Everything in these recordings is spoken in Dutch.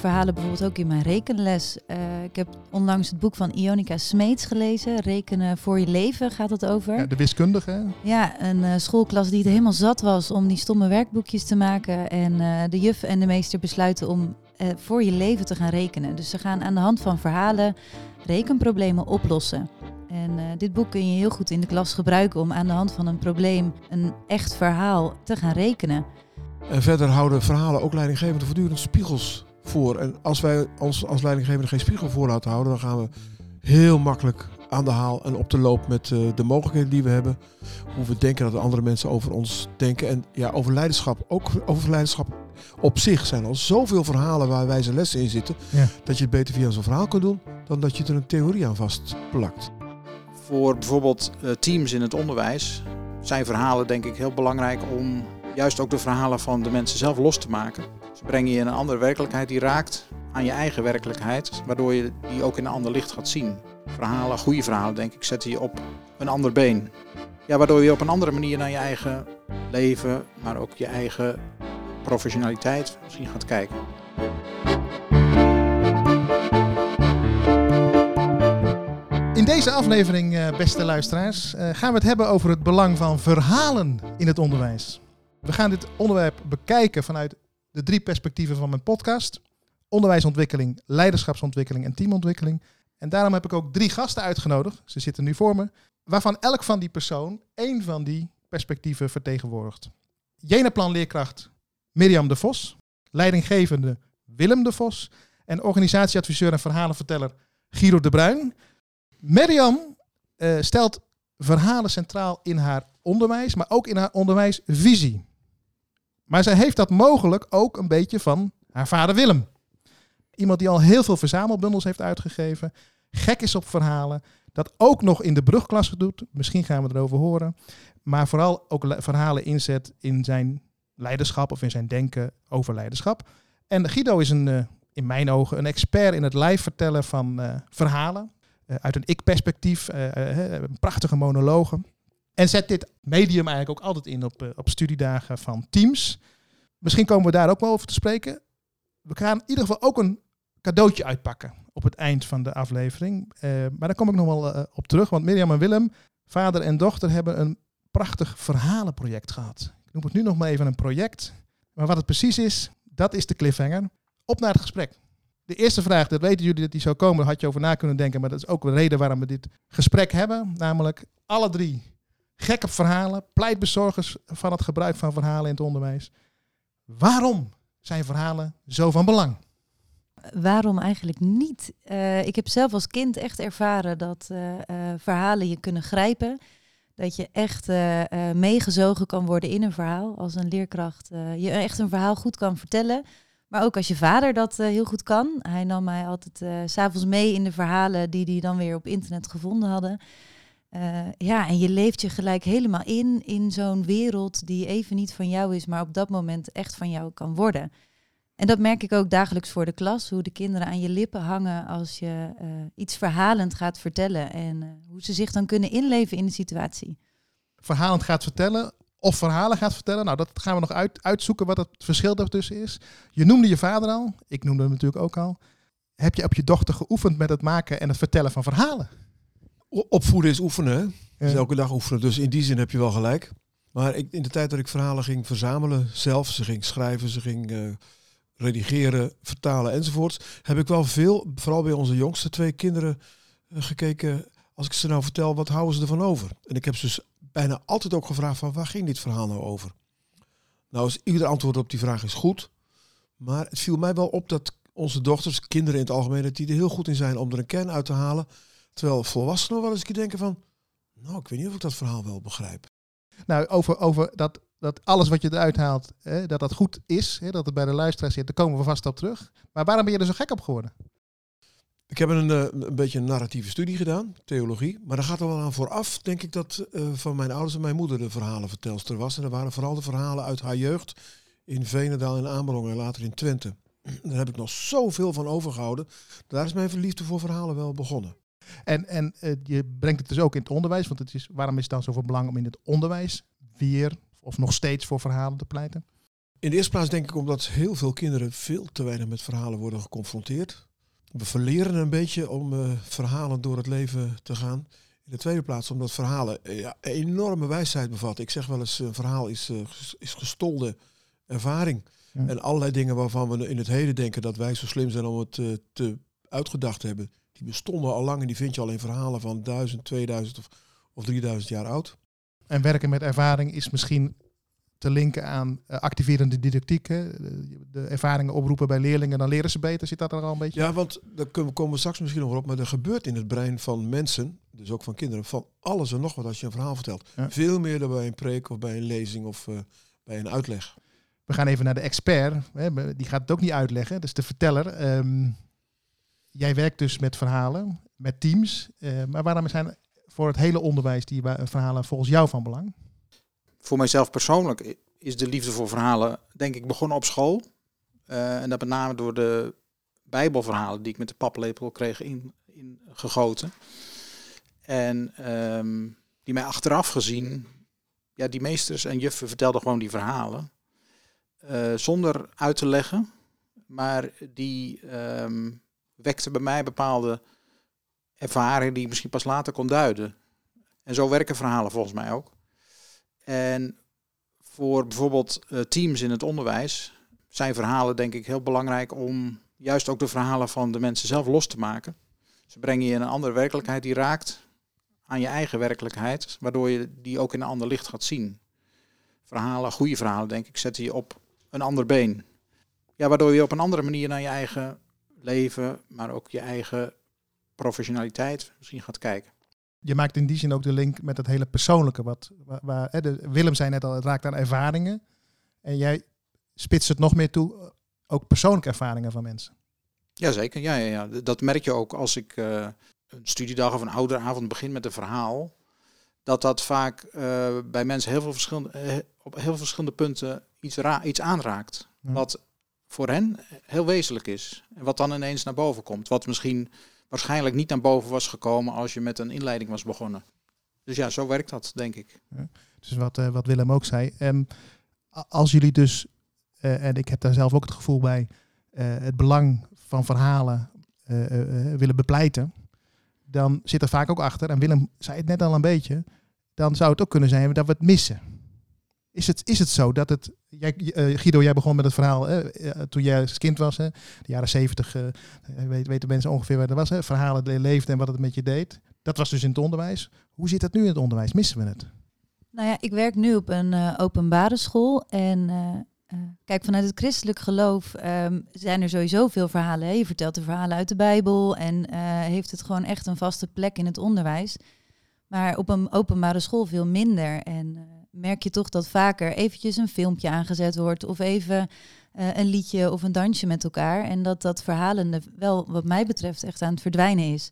verhalen bijvoorbeeld ook in mijn rekenles. Uh, ik heb onlangs het boek van Ionica Smeets gelezen. Rekenen voor je leven gaat het over. Ja, de wiskundige. Hè? Ja, een uh, schoolklas die het helemaal zat was om die stomme werkboekjes te maken. En uh, de juf en de meester besluiten om voor je leven te gaan rekenen. Dus ze gaan aan de hand van verhalen rekenproblemen oplossen. En uh, dit boek kun je heel goed in de klas gebruiken om aan de hand van een probleem een echt verhaal te gaan rekenen. En verder houden verhalen ook leidinggevenden voortdurend spiegels voor. En als wij ons als leidinggevende geen spiegel voor laten houden, dan gaan we heel makkelijk aan de haal en op de loop met uh, de mogelijkheden die we hebben. Hoe we denken dat de andere mensen over ons denken. En ja, over leiderschap, ook over leiderschap op zich zijn al zoveel verhalen waar wijze lessen in zitten. Ja. Dat je het beter via zo'n verhaal kunt doen dan dat je er een theorie aan vastplakt. Voor bijvoorbeeld uh, teams in het onderwijs zijn verhalen denk ik heel belangrijk om juist ook de verhalen van de mensen zelf los te maken. Ze brengen je in een andere werkelijkheid die raakt aan je eigen werkelijkheid, waardoor je die ook in een ander licht gaat zien. Verhalen, goede verhalen denk ik, zetten je op een ander been. Ja, waardoor je op een andere manier naar je eigen leven, maar ook je eigen professionaliteit misschien gaat kijken. In deze aflevering, eh, beste luisteraars, eh, gaan we het hebben over het belang van verhalen in het onderwijs. We gaan dit onderwerp bekijken vanuit de drie perspectieven van mijn podcast: onderwijsontwikkeling, leiderschapsontwikkeling en teamontwikkeling. En daarom heb ik ook drie gasten uitgenodigd. Ze zitten nu voor me, waarvan elk van die persoon één van die perspectieven vertegenwoordigt. Jenaplan leerkracht Mirjam de Vos, leidinggevende Willem de Vos en organisatieadviseur en verhalenverteller Giro de Bruin. Mirjam uh, stelt verhalen centraal in haar onderwijs, maar ook in haar onderwijsvisie. Maar zij heeft dat mogelijk ook een beetje van haar vader Willem. Iemand die al heel veel verzamelbundels heeft uitgegeven, gek is op verhalen, dat ook nog in de brugklasse doet. Misschien gaan we erover horen. Maar vooral ook verhalen inzet in zijn leiderschap of in zijn denken over leiderschap. En Guido is een, uh, in mijn ogen een expert in het live vertellen van uh, verhalen. Uh, uit een ik-perspectief, prachtige monologen. En zet dit medium eigenlijk ook altijd in op, op studiedagen van teams. Misschien komen we daar ook wel over te spreken. We gaan in ieder geval ook een cadeautje uitpakken op het eind van de aflevering. maar daar kom ik nog wel op terug, want Mirjam en Willem, vader en dochter, hebben een prachtig verhalenproject gehad. Ik noem het nu nog maar even een project. Maar wat het precies is, dat is de cliffhanger. Op naar het gesprek. De eerste vraag, dat weten jullie dat die zou komen, had je over na kunnen denken. Maar dat is ook de reden waarom we dit gesprek hebben. Namelijk alle drie gekke verhalen, pleitbezorgers van het gebruik van verhalen in het onderwijs. Waarom zijn verhalen zo van belang? Waarom eigenlijk niet? Uh, ik heb zelf als kind echt ervaren dat uh, uh, verhalen je kunnen grijpen. Dat je echt meegezogen kan worden in een verhaal. Als een leerkracht je echt een verhaal goed kan vertellen. Maar ook als je vader dat heel goed kan. Hij nam mij altijd s s'avonds mee in de verhalen die hij dan weer op internet gevonden hadden. Ja, en je leeft je gelijk helemaal in, in zo'n wereld die even niet van jou is, maar op dat moment echt van jou kan worden. En dat merk ik ook dagelijks voor de klas, hoe de kinderen aan je lippen hangen als je uh, iets verhalend gaat vertellen en uh, hoe ze zich dan kunnen inleven in de situatie. Verhalend gaat vertellen of verhalen gaat vertellen, nou dat gaan we nog uit, uitzoeken wat het verschil daartussen is. Je noemde je vader al, ik noemde hem natuurlijk ook al. Heb je op je dochter geoefend met het maken en het vertellen van verhalen? Opvoeden is oefenen, ja. dus elke dag oefenen. Dus in die zin heb je wel gelijk. Maar ik, in de tijd dat ik verhalen ging verzamelen zelf, ze ging schrijven, ze ging... Uh, redigeren, vertalen enzovoorts, heb ik wel veel, vooral bij onze jongste twee kinderen, uh, gekeken. Als ik ze nou vertel, wat houden ze ervan over? En ik heb ze dus bijna altijd ook gevraagd van waar ging dit verhaal nou over? Nou, is ieder antwoord op die vraag is goed. Maar het viel mij wel op dat onze dochters, kinderen in het algemeen, dat die er heel goed in zijn om er een kern uit te halen. Terwijl volwassenen wel eens denken van, nou, ik weet niet of ik dat verhaal wel begrijp. Nou, over, over dat dat alles wat je eruit haalt, hè, dat dat goed is, hè, dat het bij de luisteraar zit, daar komen we vast op terug. Maar waarom ben je er zo gek op geworden? Ik heb een, eh, een beetje een narratieve studie gedaan, theologie. Maar daar gaat er wel aan vooraf, denk ik, dat uh, van mijn ouders en mijn moeder de verhalenvertelster was. En dat waren vooral de verhalen uit haar jeugd in Venendaal en Amerongen en later in Twente. Daar heb ik nog zoveel van overgehouden. Daar is mijn verliefde voor verhalen wel begonnen. En, en uh, je brengt het dus ook in het onderwijs, want het is, waarom is het dan zoveel belang om in het onderwijs weer of nog steeds voor verhalen te pleiten? In de eerste plaats denk ik omdat heel veel kinderen veel te weinig met verhalen worden geconfronteerd. We verleren een beetje om uh, verhalen door het leven te gaan. In de tweede plaats omdat verhalen ja, enorme wijsheid bevatten. Ik zeg wel eens, een verhaal is, is gestolde ervaring. En allerlei dingen waarvan we in het heden denken dat wij zo slim zijn om het te uitgedacht hebben, die bestonden al lang en die vind je al in verhalen van 1000, 2000 of, of 3000 jaar oud. En werken met ervaring is misschien te linken aan uh, activerende didactiek. Hè? De, ervaringen oproepen bij leerlingen, dan leren ze beter. Zit dat er al een beetje? Ja, want daar komen we straks misschien nog op. Maar er gebeurt in het brein van mensen, dus ook van kinderen, van alles en nog wat als je een verhaal vertelt. Veel meer dan bij een preek of bij een lezing of uh, bij een uitleg. We gaan even naar de expert. Hè? Die gaat het ook niet uitleggen. Dus de verteller. Um, jij werkt dus met verhalen, met teams. Uh, maar waarom zijn voor het hele onderwijs die verhalen volgens jou van belang? Voor mijzelf persoonlijk is de liefde voor verhalen denk ik begonnen op school. Uh, en dat met name door de bijbelverhalen die ik met de paplepel kreeg in, in. En um, die mij achteraf gezien, ja, die meesters en juffen vertelden gewoon die verhalen. Uh, zonder uit te leggen, maar die um, wekte bij mij bepaalde ervaringen die ik misschien pas later kon duiden. En zo werken verhalen volgens mij ook. En voor bijvoorbeeld uh, teams in het onderwijs zijn verhalen denk ik heel belangrijk om juist ook de verhalen van de mensen zelf los te maken. Ze brengen je in een andere werkelijkheid die raakt aan je eigen werkelijkheid, waardoor je die ook in een ander licht gaat zien. Verhalen, goede verhalen denk ik, zetten je op een ander been. Ja, waardoor je op een andere manier naar je eigen leven, maar ook je eigen professionaliteit misschien gaat kijken. Je maakt in die zin ook de link met het hele persoonlijke. Wat, waar, waar de, Willem zei net al, het raakt aan ervaringen. En jij spitst het nog meer toe, ook persoonlijke ervaringen van mensen. Jazeker, ja, ja, ja. dat merk je ook als ik uh, een studiedag of een ouderavond begin met een verhaal. Dat dat vaak uh, bij mensen heel veel verschillende, uh, op heel verschillende punten iets, ra iets aanraakt. Ja. Wat voor hen heel wezenlijk is. En wat dan ineens naar boven komt. Wat misschien waarschijnlijk niet naar boven was gekomen als je met een inleiding was begonnen. Dus ja, zo werkt dat, denk ik. Dus wat, uh, wat Willem ook zei. Um, als jullie dus, uh, en ik heb daar zelf ook het gevoel bij, uh, het belang van verhalen willen bepleiten, dan zit er vaak ook achter, en Willem zei het net al een beetje, dan zou het ook kunnen zijn dat we het missen. Is het, is het zo dat het. Jij, uh, Guido, jij begon met het verhaal hè, toen jij als kind was. Hè, de jaren zeventig. Uh, weet, weten mensen ongeveer waar dat was. Hè, verhalen leefden en wat het met je deed. Dat was dus in het onderwijs. Hoe zit dat nu in het onderwijs? Missen we het? Nou ja, ik werk nu op een openbare school. En kijk, vanuit het christelijk geloof um, zijn er sowieso veel verhalen. Hè. Je vertelt de verhalen uit de Bijbel. En heeft het gewoon echt een vaste plek in het onderwijs. Maar op een openbare school veel minder. En merk je toch dat vaker eventjes een filmpje aangezet wordt of even uh, een liedje of een dansje met elkaar. En dat dat verhalende wel, wat mij betreft, echt aan het verdwijnen is.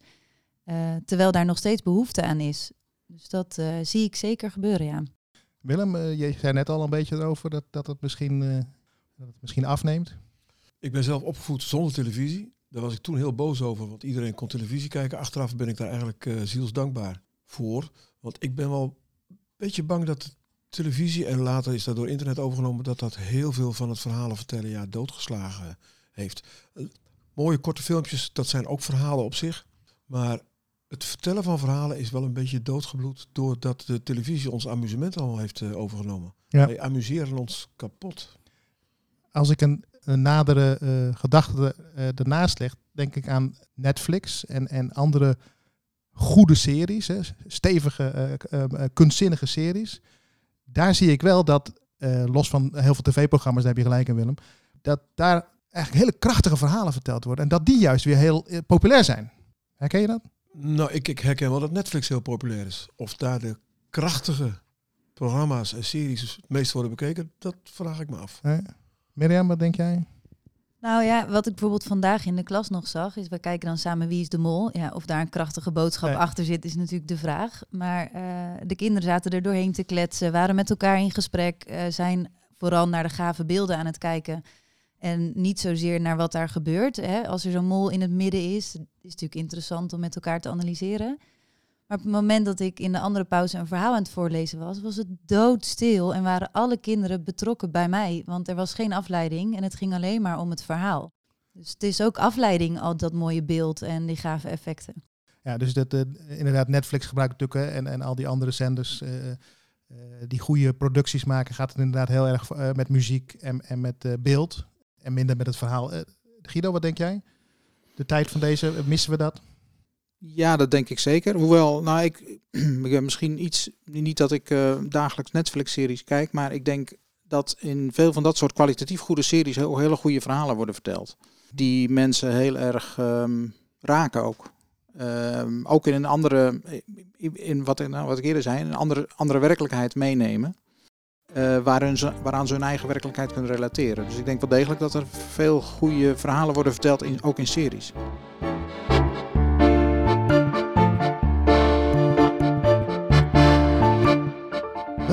Uh, terwijl daar nog steeds behoefte aan is. Dus dat uh, zie ik zeker gebeuren, ja. Willem, je zei net al een beetje erover dat, dat, het misschien, dat het misschien afneemt. Ik ben zelf opgevoed zonder televisie. Daar was ik toen heel boos over, want iedereen kon televisie kijken. Achteraf ben ik daar eigenlijk zielsdankbaar voor. Want ik ben wel een beetje bang dat televisie en later is dat door internet overgenomen dat dat heel veel van het verhalen vertellen ja, doodgeslagen heeft. Uh, mooie korte filmpjes, dat zijn ook verhalen op zich. Maar het vertellen van verhalen is wel een beetje doodgebloed doordat de televisie ons amusement allemaal heeft uh, overgenomen. Ja. Wij amuseren ons kapot. Als ik een, een nadere uh, gedachte ernaast leg, denk ik aan Netflix en, en andere goede series, hè, stevige, kunstzinnige series daar zie ik wel dat, uh, los van heel veel tv-programma's, daar heb je gelijk in Willem, dat daar eigenlijk hele krachtige verhalen verteld worden. En dat die juist weer heel uh, populair zijn. Herken je dat? Nou, ik, ik herken wel dat Netflix heel populair is. Of daar de krachtige programma's en series het meest worden bekeken, dat vraag ik me af. Eh, Mirjam, wat denk jij? Nou ja, wat ik bijvoorbeeld vandaag in de klas nog zag, is we kijken dan samen wie is de mol. Ja, of daar een krachtige boodschap achter zit, is natuurlijk de vraag. Maar uh, de kinderen zaten er doorheen te kletsen, waren met elkaar in gesprek, uh, zijn vooral naar de gave beelden aan het kijken. En niet zozeer naar wat daar gebeurt. Hè. Als er zo'n mol in het midden is, is het natuurlijk interessant om met elkaar te analyseren. Maar op het moment dat ik in de andere pauze een verhaal aan het voorlezen was, was het doodstil en waren alle kinderen betrokken bij mij. Want er was geen afleiding en het ging alleen maar om het verhaal. Dus het is ook afleiding, al dat mooie beeld en die gave effecten. Ja, dus dat, uh, inderdaad, Netflix gebruikt natuurlijk en, en al die andere zenders uh, uh, die goede producties maken, gaat het inderdaad heel erg met muziek en, en met beeld en minder met het verhaal. Guido, wat denk jij? De tijd van deze, missen we dat? Ja, dat denk ik zeker. Hoewel, nou, ik, misschien iets, niet dat ik dagelijks Netflix-series kijk, maar ik denk dat in veel van dat soort kwalitatief goede series heel, hele goede verhalen worden verteld. Die mensen heel erg um, raken ook. Um, ook in een andere, in wat, nou, wat ik eerder zei, een andere, andere werkelijkheid meenemen. Uh, waarin ze, waaraan ze hun eigen werkelijkheid kunnen relateren. Dus ik denk wel degelijk dat er veel goede verhalen worden verteld, in, ook in series.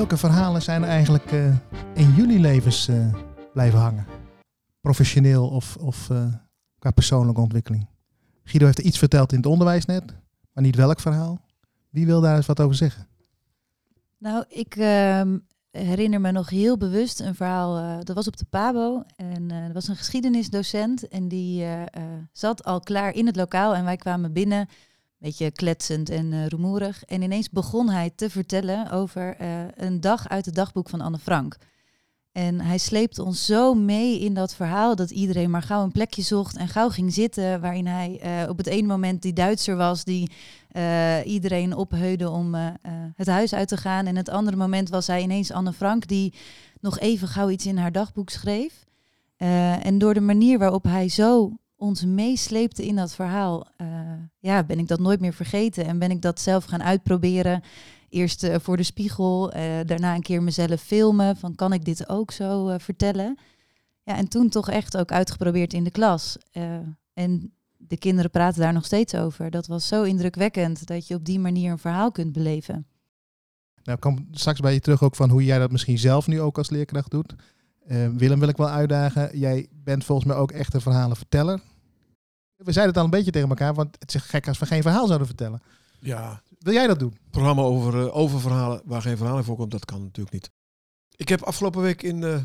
Welke verhalen zijn er eigenlijk uh, in jullie levens uh, blijven hangen? Professioneel of, of uh, qua persoonlijke ontwikkeling? Guido heeft iets verteld in het onderwijs net, maar niet welk verhaal. Wie wil daar eens wat over zeggen? Nou, ik ehm, herinner me nog heel bewust een verhaal. dat was op de Pabo. En er was een geschiedenisdocent. En die zat al klaar in het lokaal. En wij kwamen binnen beetje kletsend en uh, rumoerig. En ineens begon hij te vertellen over uh, een dag uit het dagboek van Anne Frank. En hij sleepte ons zo mee in dat verhaal dat iedereen maar gauw een plekje zocht en gauw ging zitten. Waarin hij uh, op het ene moment die Duitser was die iedereen opheudde om het huis uit te gaan. En het andere moment was hij ineens Anne Frank die nog even gauw iets in haar dagboek schreef. en door de manier waarop hij zo ons meesleepte in dat verhaal, uh, ja, ben ik dat nooit meer vergeten. En ben ik dat zelf gaan uitproberen. Eerst uh, voor de spiegel, uh, daarna een keer mezelf filmen. Van kan ik dit ook zo vertellen? Ja, en toen toch echt ook uitgeprobeerd in de klas. en de kinderen praten daar nog steeds over. Dat was zo indrukwekkend dat je op die manier een verhaal kunt beleven. Nou, ik kom straks bij je terug ook van hoe jij dat misschien zelf nu ook als leerkracht doet. Uh, Willem wil ik wel uitdagen. Jij bent volgens mij ook echt een verhalenverteller. We zeiden het al een beetje tegen elkaar, want het is gek als we geen verhaal zouden vertellen. Ja. Wil jij dat doen? Programma over, uh, over verhalen waar geen verhaal in voorkomt, dat kan natuurlijk niet. Ik heb afgelopen week in, uh,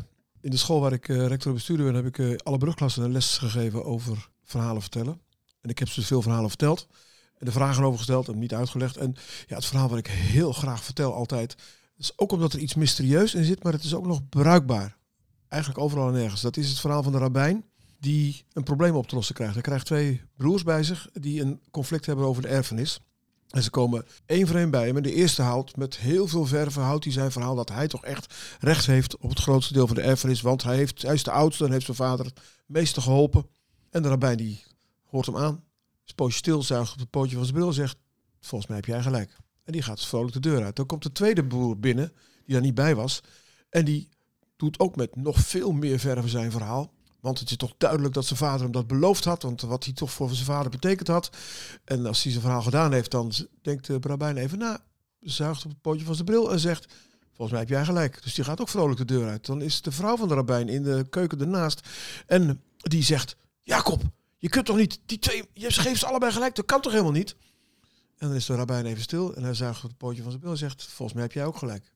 in de school waar ik uh, rector bestuurder ben, heb ik alle brugklassen een les gegeven over verhalen vertellen. En ik heb ze veel verhalen verteld. En de vragen over gesteld en niet uitgelegd. En ja, het verhaal wat ik heel graag vertel altijd, is ook omdat er iets mysterieus in zit, maar het is ook nog bruikbaar eigenlijk overal en nergens. Dat is het verhaal van de rabbijn die een probleem op te lossen krijgt. Hij krijgt twee broers bij zich die een conflict hebben over de erfenis. En ze komen één voor één bij hem. En de eerste haalt met heel veel verven houdt hij zijn verhaal dat hij toch echt recht heeft op het grootste deel van de erfenis. Want hij, heeft, hij is de oudste en heeft zijn vader het meeste geholpen. En de rabbijn die hoort hem aan, is poosje stil, zuigt op het pootje van zijn bril en zegt, volgens mij heb jij gelijk. En die gaat vrolijk de deur uit. Dan komt de tweede broer binnen, die daar niet bij was. En die doet ook met nog veel meer verven zijn verhaal. Want het is toch duidelijk dat zijn vader hem dat beloofd had. Want wat hij toch voor zijn vader betekend had. En als hij zijn verhaal gedaan heeft, dan denkt de Brabijn even na. Zuigt op het pootje van zijn bril en zegt... Volgens mij heb jij gelijk. Dus die gaat ook vrolijk de deur uit. Dan is de vrouw van de rabbijn in de keuken ernaast. En die zegt... Jacob, je kunt toch niet... Die twee, je geeft ze allebei gelijk. Dat kan toch helemaal niet? En dan is de rabbijn even stil. En hij zuigt op het pootje van zijn bril en zegt... Volgens mij heb jij ook gelijk.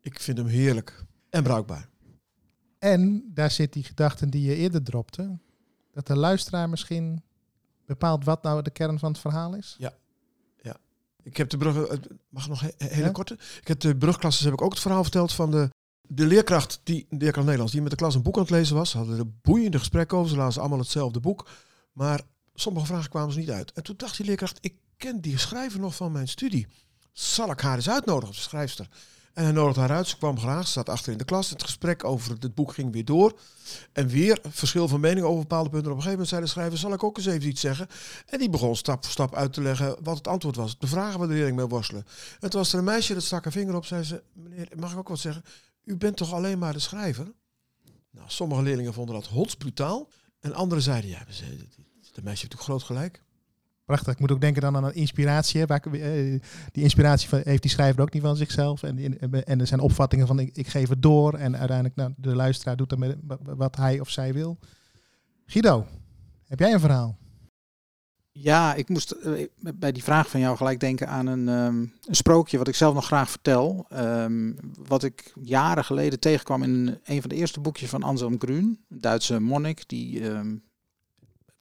Ik vind hem heerlijk en bruikbaar. En daar zit die gedachte die je eerder dropte. Dat de luisteraar misschien bepaalt wat nou de kern van het verhaal is. Ja. ja. Ik heb de brug, eh, mag nog hele ja? korte? Ik heb de brugklasses heb ik ook het verhaal verteld van de, de leerkracht, die, de leerkracht Nederlands, die met de klas een boek aan het lezen was. Hadden er boeiende gesprekken over. Ze lazen allemaal hetzelfde boek. Maar sommige vragen kwamen ze niet uit. En toen dacht die leerkracht, ik ken die schrijver nog van mijn studie. Zal ik haar eens uitnodigen, de schrijfster? En hij nodigde haar uit. Ze kwam graag. Ze zat achter in de klas. Het gesprek over het boek ging weer door. En weer verschil van mening over bepaalde punten. Op een gegeven moment zei de schrijver, zal ik ook eens even iets zeggen? En die begon stap voor stap uit te leggen wat het antwoord was. De vragen waar de leerling mee worstelen. En toen was er een meisje dat stak haar vinger op. Zei ze, meneer, mag ik ook wat zeggen? U bent toch alleen maar de schrijver? Nou, sommige leerlingen vonden dat hotsbrutaal. En anderen zeiden, ja, de meisje heeft natuurlijk groot gelijk. Prachtig. Ik moet ook denken dan aan een inspiratie. Waar, uh, die inspiratie heeft die schrijver ook niet van zichzelf. En, en er zijn opvattingen van ik, geef het door. En uiteindelijk nou, de luisteraar doet ermee wat hij of zij wil. Guido, heb jij een verhaal? Ja, ik moest eh, bij die vraag van jou gelijk denken aan een, ehm, een sprookje wat ik zelf nog graag vertel. Ehm, wat ik jaren geleden tegenkwam in een van de eerste boekjes van Anselm Grün, een Duitse monnik die ehm,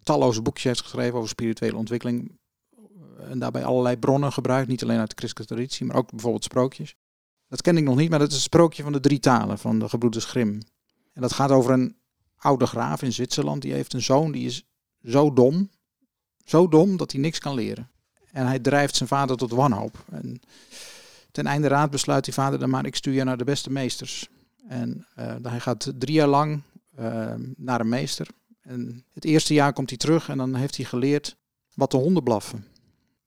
talloze boekjes heeft geschreven over spirituele ontwikkeling. Eh, en daarbij allerlei bronnen gebruikt, niet alleen uit de christelijke traditie, maar ook bijvoorbeeld sprookjes. Dat ken ik nog niet, maar dat is het sprookje van de drie talen van de gebroeders Grimm. En dat gaat over een oude graaf in Zwitserland. Die heeft een zoon die is zo dom, zo dom dat hij niks kan leren. En hij drijft zijn vader tot wanhoop. En ten einde raad besluit die vader dan maar, ik stuur je naar de beste meesters. En uh, hij gaat drie jaar lang uh, naar een meester. En het eerste jaar komt hij terug en dan heeft hij geleerd wat de honden blaffen.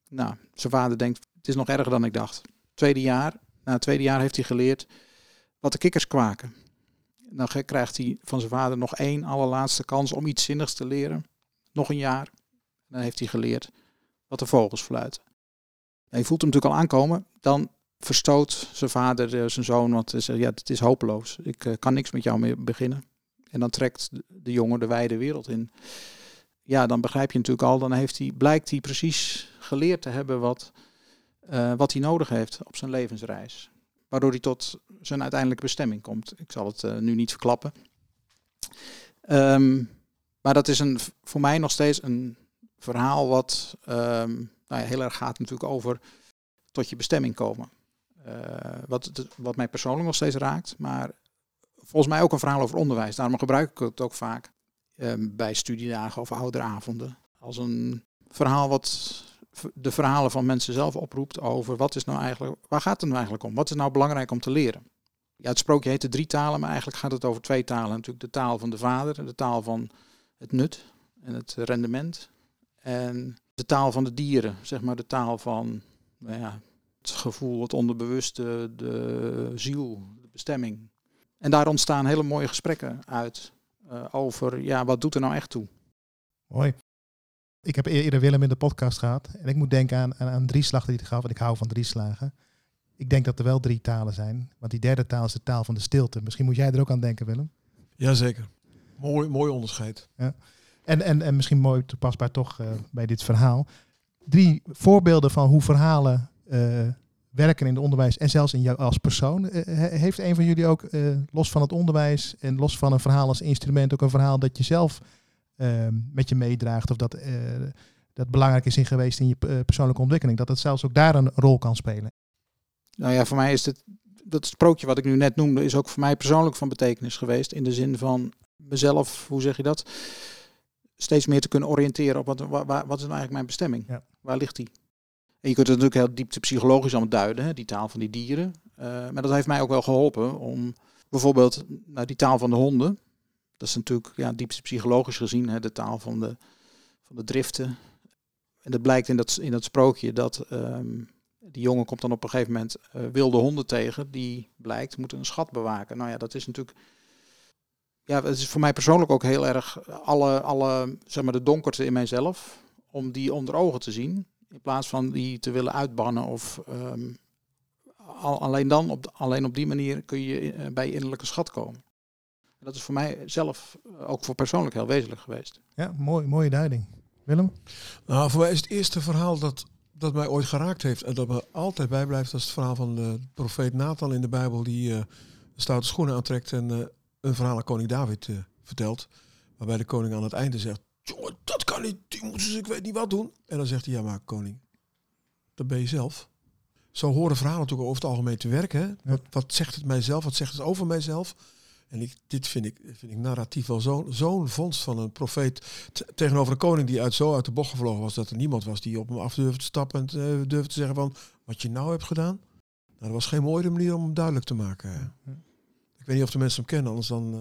Nou, zijn vader denkt, het is nog erger dan ik dacht. Tweede jaar, na het tweede jaar heeft hij geleerd wat de kikkers kwaken. Dan krijgt hij van zijn vader nog één allerlaatste kans om iets zinnigs te leren. Nog een jaar. Dan heeft hij geleerd wat de vogels fluiten. En je voelt hem natuurlijk al aankomen. Dan verstoot zijn vader eh, zijn zoon, want hij zegt, ja, het is hopeloos. Ik uh, kan niks met jou meer beginnen. En dan trekt de jongen de wijde wereld in. Ja, dan begrijp je natuurlijk al, dan heeft hij, blijkt hij precies geleerd te hebben wat, uh, wat hij nodig heeft op zijn levensreis. Waardoor hij tot zijn uiteindelijke bestemming komt. Ik zal het uh, nu niet verklappen. Um, maar dat is een, voor mij nog steeds een verhaal wat um, nou ja, heel erg gaat natuurlijk over tot je bestemming komen. Uh, wat, wat mij persoonlijk nog steeds raakt, maar volgens mij ook een verhaal over onderwijs. Daarom gebruik ik het ook vaak um, bij studiedagen of ouderavonden. Als een verhaal wat de verhalen van mensen zelf oproept over wat is nou eigenlijk, waar gaat het nou eigenlijk om? Wat is nou belangrijk om te leren? Ja, het sprookje heet de drie talen, maar eigenlijk gaat het over twee talen. Natuurlijk de taal van de vader de taal van het nut en het rendement. En de taal van de dieren, zeg maar de taal van nou ja, het gevoel, het onderbewuste, de ziel, de bestemming. En daar ontstaan hele mooie gesprekken uit uh, over, ja, wat doet er nou echt toe? Mooi. Ik heb eerder Willem in de podcast gehad en ik moet denken aan, aan, aan drie slag die hij gaf, want ik hou van drie slagen. Ik denk dat er wel drie talen zijn, want die derde taal is de taal van de stilte. Misschien moet jij er ook aan denken, Willem. Jazeker. Mooi, mooi onderscheid. Ja. En, en, en misschien mooi toepasbaar toch uh, bij dit verhaal. Drie voorbeelden van hoe verhalen uh, werken in het onderwijs en zelfs in jou als persoon. Uh, heeft een van jullie ook, los van het onderwijs en los van een verhaal als instrument, ook een verhaal dat je zelf ehm, met je meedraagt of dat, dat belangrijk is in geweest in je persoonlijke ontwikkeling? Dat het zelfs ook daar een rol kan spelen? Nou ja, voor mij is het, dat sprookje wat ik nu net noemde, is ook voor mij persoonlijk van betekenis geweest. In de zin van mezelf, hoe zeg je dat? Steeds meer te kunnen oriënteren op wat, waar, wat is nou eigenlijk mijn bestemming? Ja. Waar ligt die? En je kunt het natuurlijk heel diepte psychologisch aan duiden, hè, die taal van die dieren. Uh, maar dat heeft mij ook wel geholpen om bijvoorbeeld nou, die taal van de honden. Dat is natuurlijk ja, diepste psychologisch gezien hè, de taal van de, van de driften. En dat blijkt in dat, in dat sprookje dat um, die jongen komt dan op een gegeven moment uh, wilde honden tegen. Die blijkt moeten een schat bewaken. Nou ja, dat is natuurlijk ja, het is voor mij persoonlijk ook heel erg alle, alle zeg maar, de donkerte in mijzelf, om die onder ogen te zien. In plaats van die te willen uitbannen of um, al, alleen dan, op, alleen op die manier kun je uh, bij je innerlijke schat komen. En dat is voor mij zelf uh, ook voor persoonlijk heel wezenlijk geweest. Ja, mooi, mooie duiding. Willem? Nou, voor mij is het eerste verhaal dat, dat mij ooit geraakt heeft en dat me altijd bijblijft, dat is het verhaal van de profeet Nathan in de Bijbel, die uh, de stoute schoenen aantrekt en een verhaal aan koning David uh, vertelt. Waarbij de koning aan het einde zegt, jongen, dat kan niet, die moeten ze, ik weet niet wat doen. En dan zegt hij, ja maar koning, dat ben je zelf. Zo horen verhalen natuurlijk over het algemeen te werken. Hè? Wat, wat, zegt het mijzelf, wat zegt het over mijzelf? En ik, dit vind ik, vind ik narratief wel zo'n zo'n vondst van een profeet tegenover een koning die uit zo uit de bocht gevlogen was dat er niemand was die op hem af durfde te stappen en uh, durfde te zeggen van wat je nou hebt gedaan. Nou, dat was geen mooie manier om hem duidelijk te maken. Ik weet niet of de mensen hem kennen, anders dan... Uh...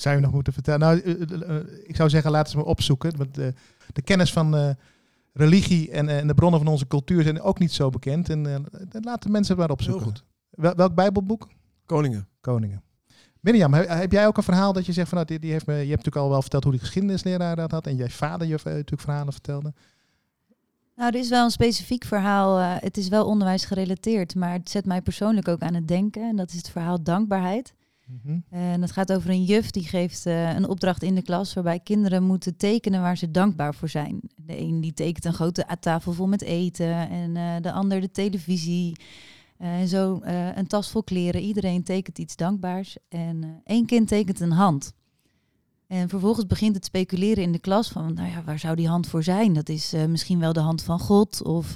Zou je nog moeten vertellen? Nou, uh, ik zou zeggen, laten ze me opzoeken. Want de, de kennis van religie en, en, de bronnen van onze cultuur zijn ook niet zo bekend. En laten de mensen het maar opzoeken. Heel goed. Wel, welk bijbelboek? Koningen. Koningen. Mirjam, heb, heb, jij ook een verhaal dat je zegt van, nou, die, die heeft me, je hebt natuurlijk al wel verteld hoe die geschiedenisleraar dat had en jij vader je natuurlijk verhalen vertelde. Nou, er is wel een specifiek verhaal. Uh, het is wel onderwijs gerelateerd, maar het zet mij persoonlijk ook aan het denken. En dat is het verhaal dankbaarheid. Mhm. En het gaat over een juf die geeft eh, een opdracht in de klas waarbij kinderen moeten tekenen waar ze dankbaar voor zijn. De een die tekent een grote tafel vol met eten en eh, de ander de televisie. En zo eh, een tas vol kleren. Iedereen tekent iets dankbaars. En één kind tekent een hand. En vervolgens begint het speculeren in de klas van, nou ja, waar zou die hand voor zijn? Dat is misschien wel de hand van God of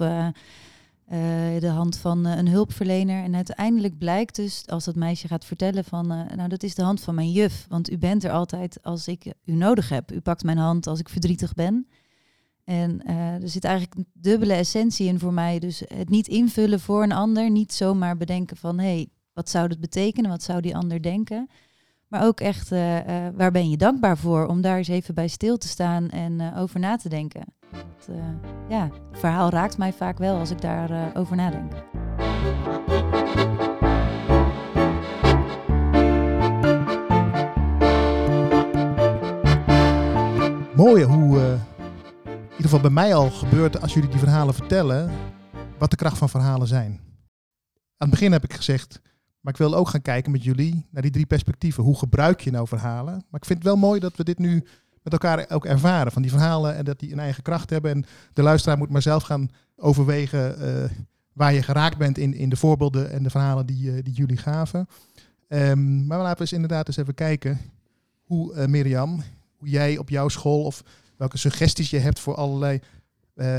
de hand van eh, een hulpverlener. En uiteindelijk blijkt dus, als dat meisje gaat vertellen van, eh, nou dat is de hand van mijn juf. Want u bent er altijd als ik u nodig heb. U pakt mijn hand als ik verdrietig ben. En eh, er zit eigenlijk een dubbele essentie in voor mij. Dus het niet invullen voor een ander. Niet zomaar bedenken van, hé, hey, wat zou dat betekenen? Wat zou die ander denken? Maar ook echt, eh, eh, waar ben je dankbaar voor? Om daar eens even bij stil te staan en eh, over na te denken. Dat, eh, ja, het verhaal raakt mij vaak wel als ik daarover over nadenk. Mooi hoe, eh, in ieder geval bij mij al gebeurt als jullie die verhalen vertellen, wat de kracht van verhalen zijn. Aan het begin heb ik gezegd, maar ik wil ook gaan kijken met jullie naar die drie perspectieven. Hoe gebruik je nou verhalen? Maar ik vind het wel mooi dat we dit nu met elkaar ook ervaren. Van die verhalen en dat die een eigen kracht hebben. En de luisteraar moet maar zelf gaan overwegen eh, waar je geraakt bent in, in de voorbeelden en de verhalen die, eh, die jullie gaven. Ehm, maar laten we eens inderdaad eens even kijken hoe, eh, Mirjam, hoe jij op jouw school of welke suggesties je hebt voor allerlei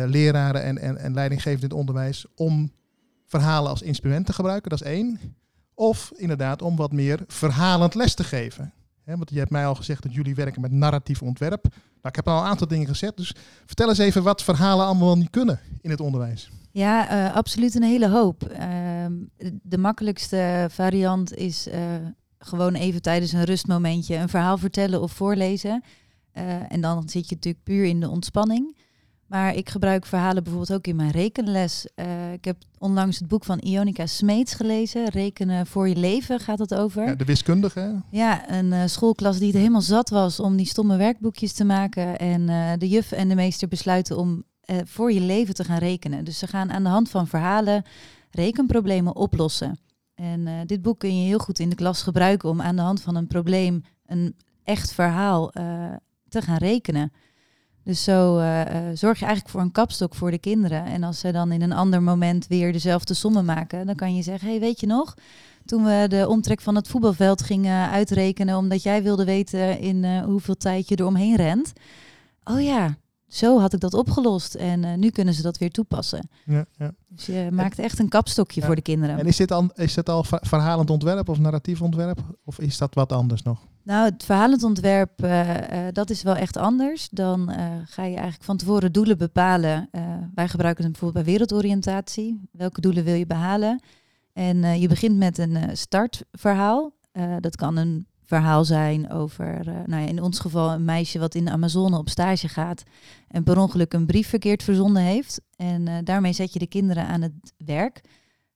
leraren en, en, en leidinggevenden in het onderwijs om verhalen als instrument te gebruiken, dat is één. Of inderdaad om wat meer verhalend les te geven. Want je hebt mij al gezegd dat jullie werken met narratief ontwerp. Nou, ik heb al een aantal dingen gezegd, dus vertel eens even wat verhalen allemaal niet kunnen in het onderwijs. Ja, eh, absoluut een hele hoop. Ehm, de makkelijkste variant is eh, gewoon even tijdens een rustmomentje een verhaal vertellen of voorlezen. Eh, en dan zit je natuurlijk puur in de ontspanning. Maar ik gebruik verhalen bijvoorbeeld ook in mijn rekenles. Eh, ik heb onlangs het boek van Ionica Smeets gelezen. Rekenen voor je leven gaat het over. Ja, de wiskundige. hè? Ja, een eh, schoolklas die het helemaal zat was om die stomme werkboekjes te maken. En eh, de juf en de meester besluiten om voor je leven te gaan rekenen. Dus ze gaan aan de hand van verhalen rekenproblemen oplossen. En dit boek kun je heel goed in de klas gebruiken om aan de hand van een probleem een echt verhaal te gaan rekenen. Dus zo eh, eh, zorg je eigenlijk voor een kapstok voor de kinderen. En als ze dan in een ander moment weer dezelfde sommen maken, dan kan je zeggen: hey, weet je nog? Toen we de omtrek van het voetbalveld gingen uitrekenen, omdat jij wilde weten in eh, hoeveel tijd je er omheen rent. Oh ja, zo had ik dat opgelost. En eh, nu kunnen ze dat weer toepassen. Ja, ja. Dus je maakt echt een kapstokje Ja. voor de kinderen. En is dit, al, is dit al ver- verhalend ontwerp of narratief ontwerp? Of is dat wat anders nog? Nou, het verhalend ontwerp, eh, eh, dat is wel echt anders. Dan ga je eigenlijk van tevoren doelen bepalen. Wij gebruiken het bijvoorbeeld bij wereldoriëntatie. Welke doelen wil je behalen? En je begint met een startverhaal. Dat kan een verhaal zijn over, eh, nou ja, in ons geval een meisje wat in de Amazone op stage gaat en per ongeluk een brief verkeerd verzonden heeft. En eh, daarmee zet je de kinderen aan het werk.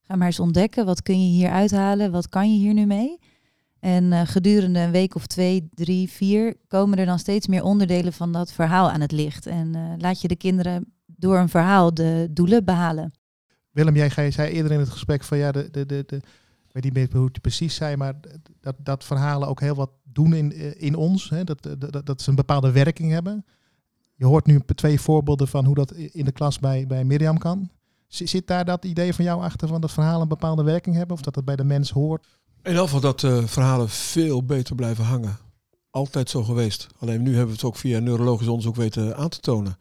Ga maar eens ontdekken, wat kun je hier uithalen? Wat kan je hier nu mee? En eh, gedurende een week of twee, drie, vier komen er dan steeds meer onderdelen van dat verhaal aan het licht. En laat je de kinderen door een verhaal de doelen behalen. Willem, jij zei eerder in het gesprek van ja, de, de, de, de, ik weet niet meer hoe het precies zei, maar dat, dat verhalen ook heel wat doen in, eh, in ons. Hè? Dat, dat, dat, dat ze een bepaalde werking hebben. Je hoort nu twee voorbeelden van hoe dat in de klas bij, bij Mirjam kan. Zit daar dat idee van jou achter van dat verhalen een bepaalde werking hebben? Of dat het bij de mens hoort? In ieder geval dat eh, verhalen veel beter blijven hangen. Altijd zo geweest. Alleen nu hebben we het ook via neurologisch onderzoek weten aan te tonen.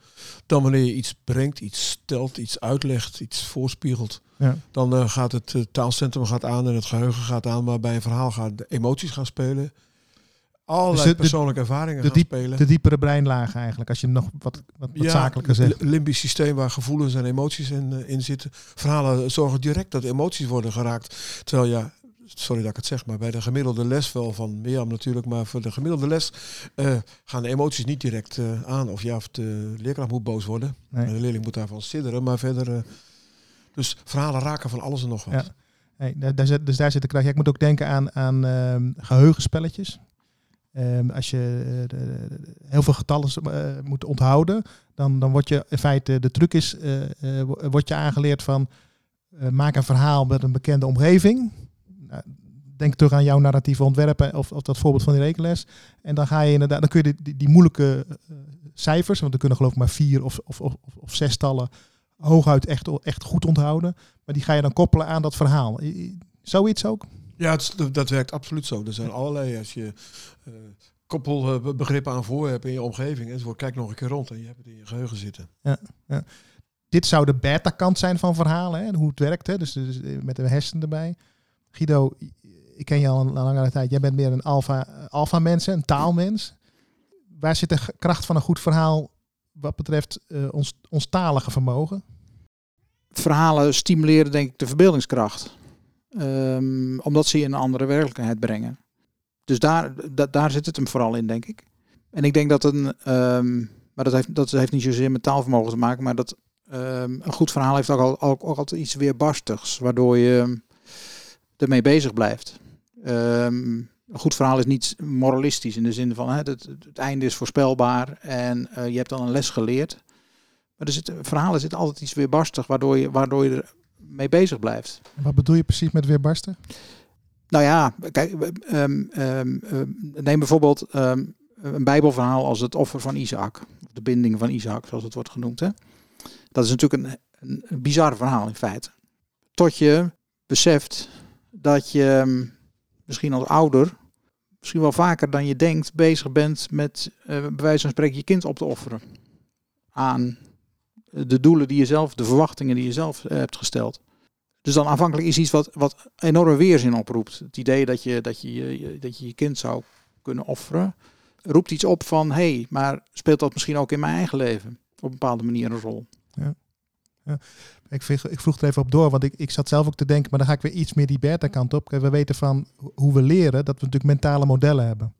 Dan wanneer je iets brengt, iets stelt, iets uitlegt, iets voorspiegelt. Ja. Dan eh, gaat het eh, taalcentrum gaat aan en het geheugen gaat aan. Maar bij een verhaal gaan de emoties gaan spelen. Allerlei Dus de- persoonlijke ervaringen de gaan diep- spelen. De diepere breinlagen eigenlijk, als je nog wat, wat, wat zakelijker zegt. limbisch systeem waar gevoelens en emoties in, eh, in zitten. Verhalen zorgen direct dat emoties worden geraakt. Terwijl ja, sorry dat ik het zeg, maar bij de gemiddelde les wel van Mirjam natuurlijk, maar voor de gemiddelde les eh, gaan de emoties niet direct eh, aan. Of ja, of de leerkracht moet boos worden. Nee. De leerling moet daarvan sidderen, maar verder. eh, dus verhalen raken van alles en nog wat. Ja. Nee, daar, zit, dus daar zit de kracht. Ja, ik moet ook denken aan, aan ehm, geheugenspelletjes. Ehm, als je de- de- heel veel getallen moet onthouden, dan, dan wordt je in feite, de truc is, wordt je aangeleerd van maak een verhaal met een bekende omgeving. Nou, denk terug aan jouw narratieve ontwerpen of, of dat voorbeeld van die rekenles. En dan ga je inderdaad, dan kun je die, die, moeilijke uh, cijfers, want er kunnen geloof ik maar vier of, of, of, of zestallen hooguit echt, echt goed onthouden. Maar die ga je dan koppelen aan dat verhaal. Zoiets ook? Ja, het, dat werkt absoluut zo. Er zijn allerlei, als je uh, koppelbegrippen aan voor hebt in je omgeving enzovoort, kijk nog een keer rond en je hebt het in je geheugen zitten. Ja, ja. Dit zou de beta-kant zijn van verhalen, hè? hoe het werkt, hè? Dus, dus met de hersenen erbij. Guido, ik ken je al een langere tijd. Jij bent meer een alfa, alfa mens, een taalmens. Waar zit de kracht van een goed verhaal wat betreft uh, ons, ons talige vermogen? Verhalen stimuleren denk ik de verbeeldingskracht. Um, omdat ze je in een andere werkelijkheid brengen. Dus daar, daar zit het hem vooral in, denk ik. En ik denk dat een, um, maar dat heeft, dat heeft niet zozeer met taalvermogen te maken, maar dat um, een goed verhaal heeft ook, al, ook, ook altijd iets weerbarstigs, waardoor je ermee bezig blijft. Um, een goed verhaal is niet moralistisch in de zin van hè, het, het, einde is voorspelbaar en uh, je hebt dan een les geleerd. Maar er zit, verhalen zit altijd iets weerbarstig, waardoor je, waardoor je er mee bezig blijft. Wat bedoel je precies met weerbarsten? Nou ja, kijk, um, um, neem bijvoorbeeld een Bijbelverhaal als het offer van Isaac. De binding van Isaac, zoals het wordt genoemd. Hè? Dat is natuurlijk een, een bizar verhaal in feite. Tot je beseft dat je misschien als ouder, misschien wel vaker dan je denkt, bezig bent met uh, bij wijze van spreken je kind op te offeren. Aan de doelen die je zelf, de verwachtingen die je zelf uh, hebt gesteld. Dus dan aanvankelijk is iets wat, wat enorme weerzin oproept. Het idee dat je, dat, je, dat je je kind zou kunnen offeren, roept iets op van, hé, hey, maar speelt dat misschien ook in mijn eigen leven op een bepaalde manier een rol? Ja. ja. Ik, vroeg, ik vroeg er even op door, want ik, ik zat zelf ook te denken, maar dan ga ik weer iets meer die beta-kant op. We weten van hoe we leren dat we natuurlijk mentale modellen hebben.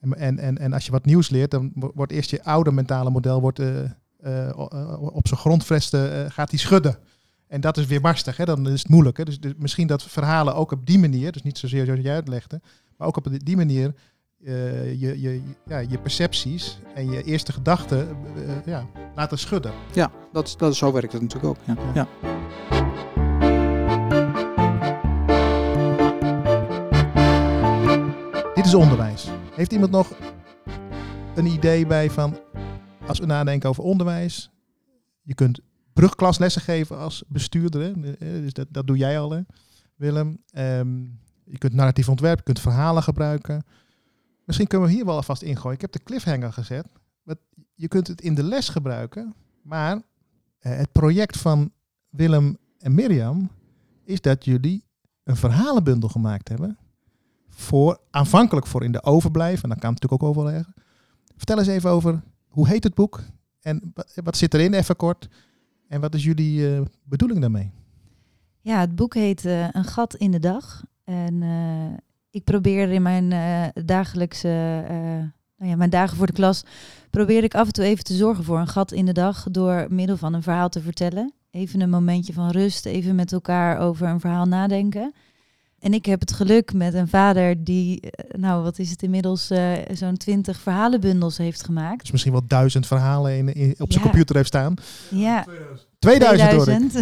En, en, en, als je wat nieuws leert, dan wordt eerst je oude mentale model wordt, uh, uh, op zijn grondvesten uh, gaat die schudden. En dat is weer barstig, hè? dan is het moeilijk. Hè? Dus, dus, misschien dat verhalen ook op die manier, dus niet zozeer zoals jij uitlegde, maar ook op die manier je, je, ja, je percepties en je eerste gedachten ja, laten schudden. Ja, dat, dat, zo werkt het natuurlijk ook. Ja. ja. Dit is onderwijs. Heeft iemand nog een idee bij van, als we nadenken over onderwijs, je kunt brugklaslessen geven als bestuurder. Hè? Dus dat, dat doe jij al, hè? Willem. Um, je kunt narratief ontwerpen, je kunt verhalen gebruiken. Misschien kunnen we hier wel alvast ingooien. Ik heb de cliffhanger gezet. Je kunt het in de les gebruiken, maar eh, het project van Willem en Mirjam is dat jullie een verhalenbundel gemaakt hebben. Voor, aanvankelijk voor in de overblijf, en dan kan natuurlijk ook overleggen. Vertel eens even over, hoe heet het boek? En wat zit erin, even kort? En wat is jullie uh, bedoeling daarmee? Ja, het boek heet uh, Een gat in de dag. En ik probeer in mijn dagelijkse, nou ja, mijn dagen voor de klas, probeer ik af en toe even te zorgen voor een gat in de dag door middel van een verhaal te vertellen. Even een momentje van rust, even met elkaar over een verhaal nadenken. En ik heb het geluk met een vader die, eh, nou wat is het inmiddels, uh, zo'n twintig verhalenbundels heeft gemaakt. Dus misschien wel duizend verhalen in, in op zijn computer heeft staan. Ja, 2000, 2000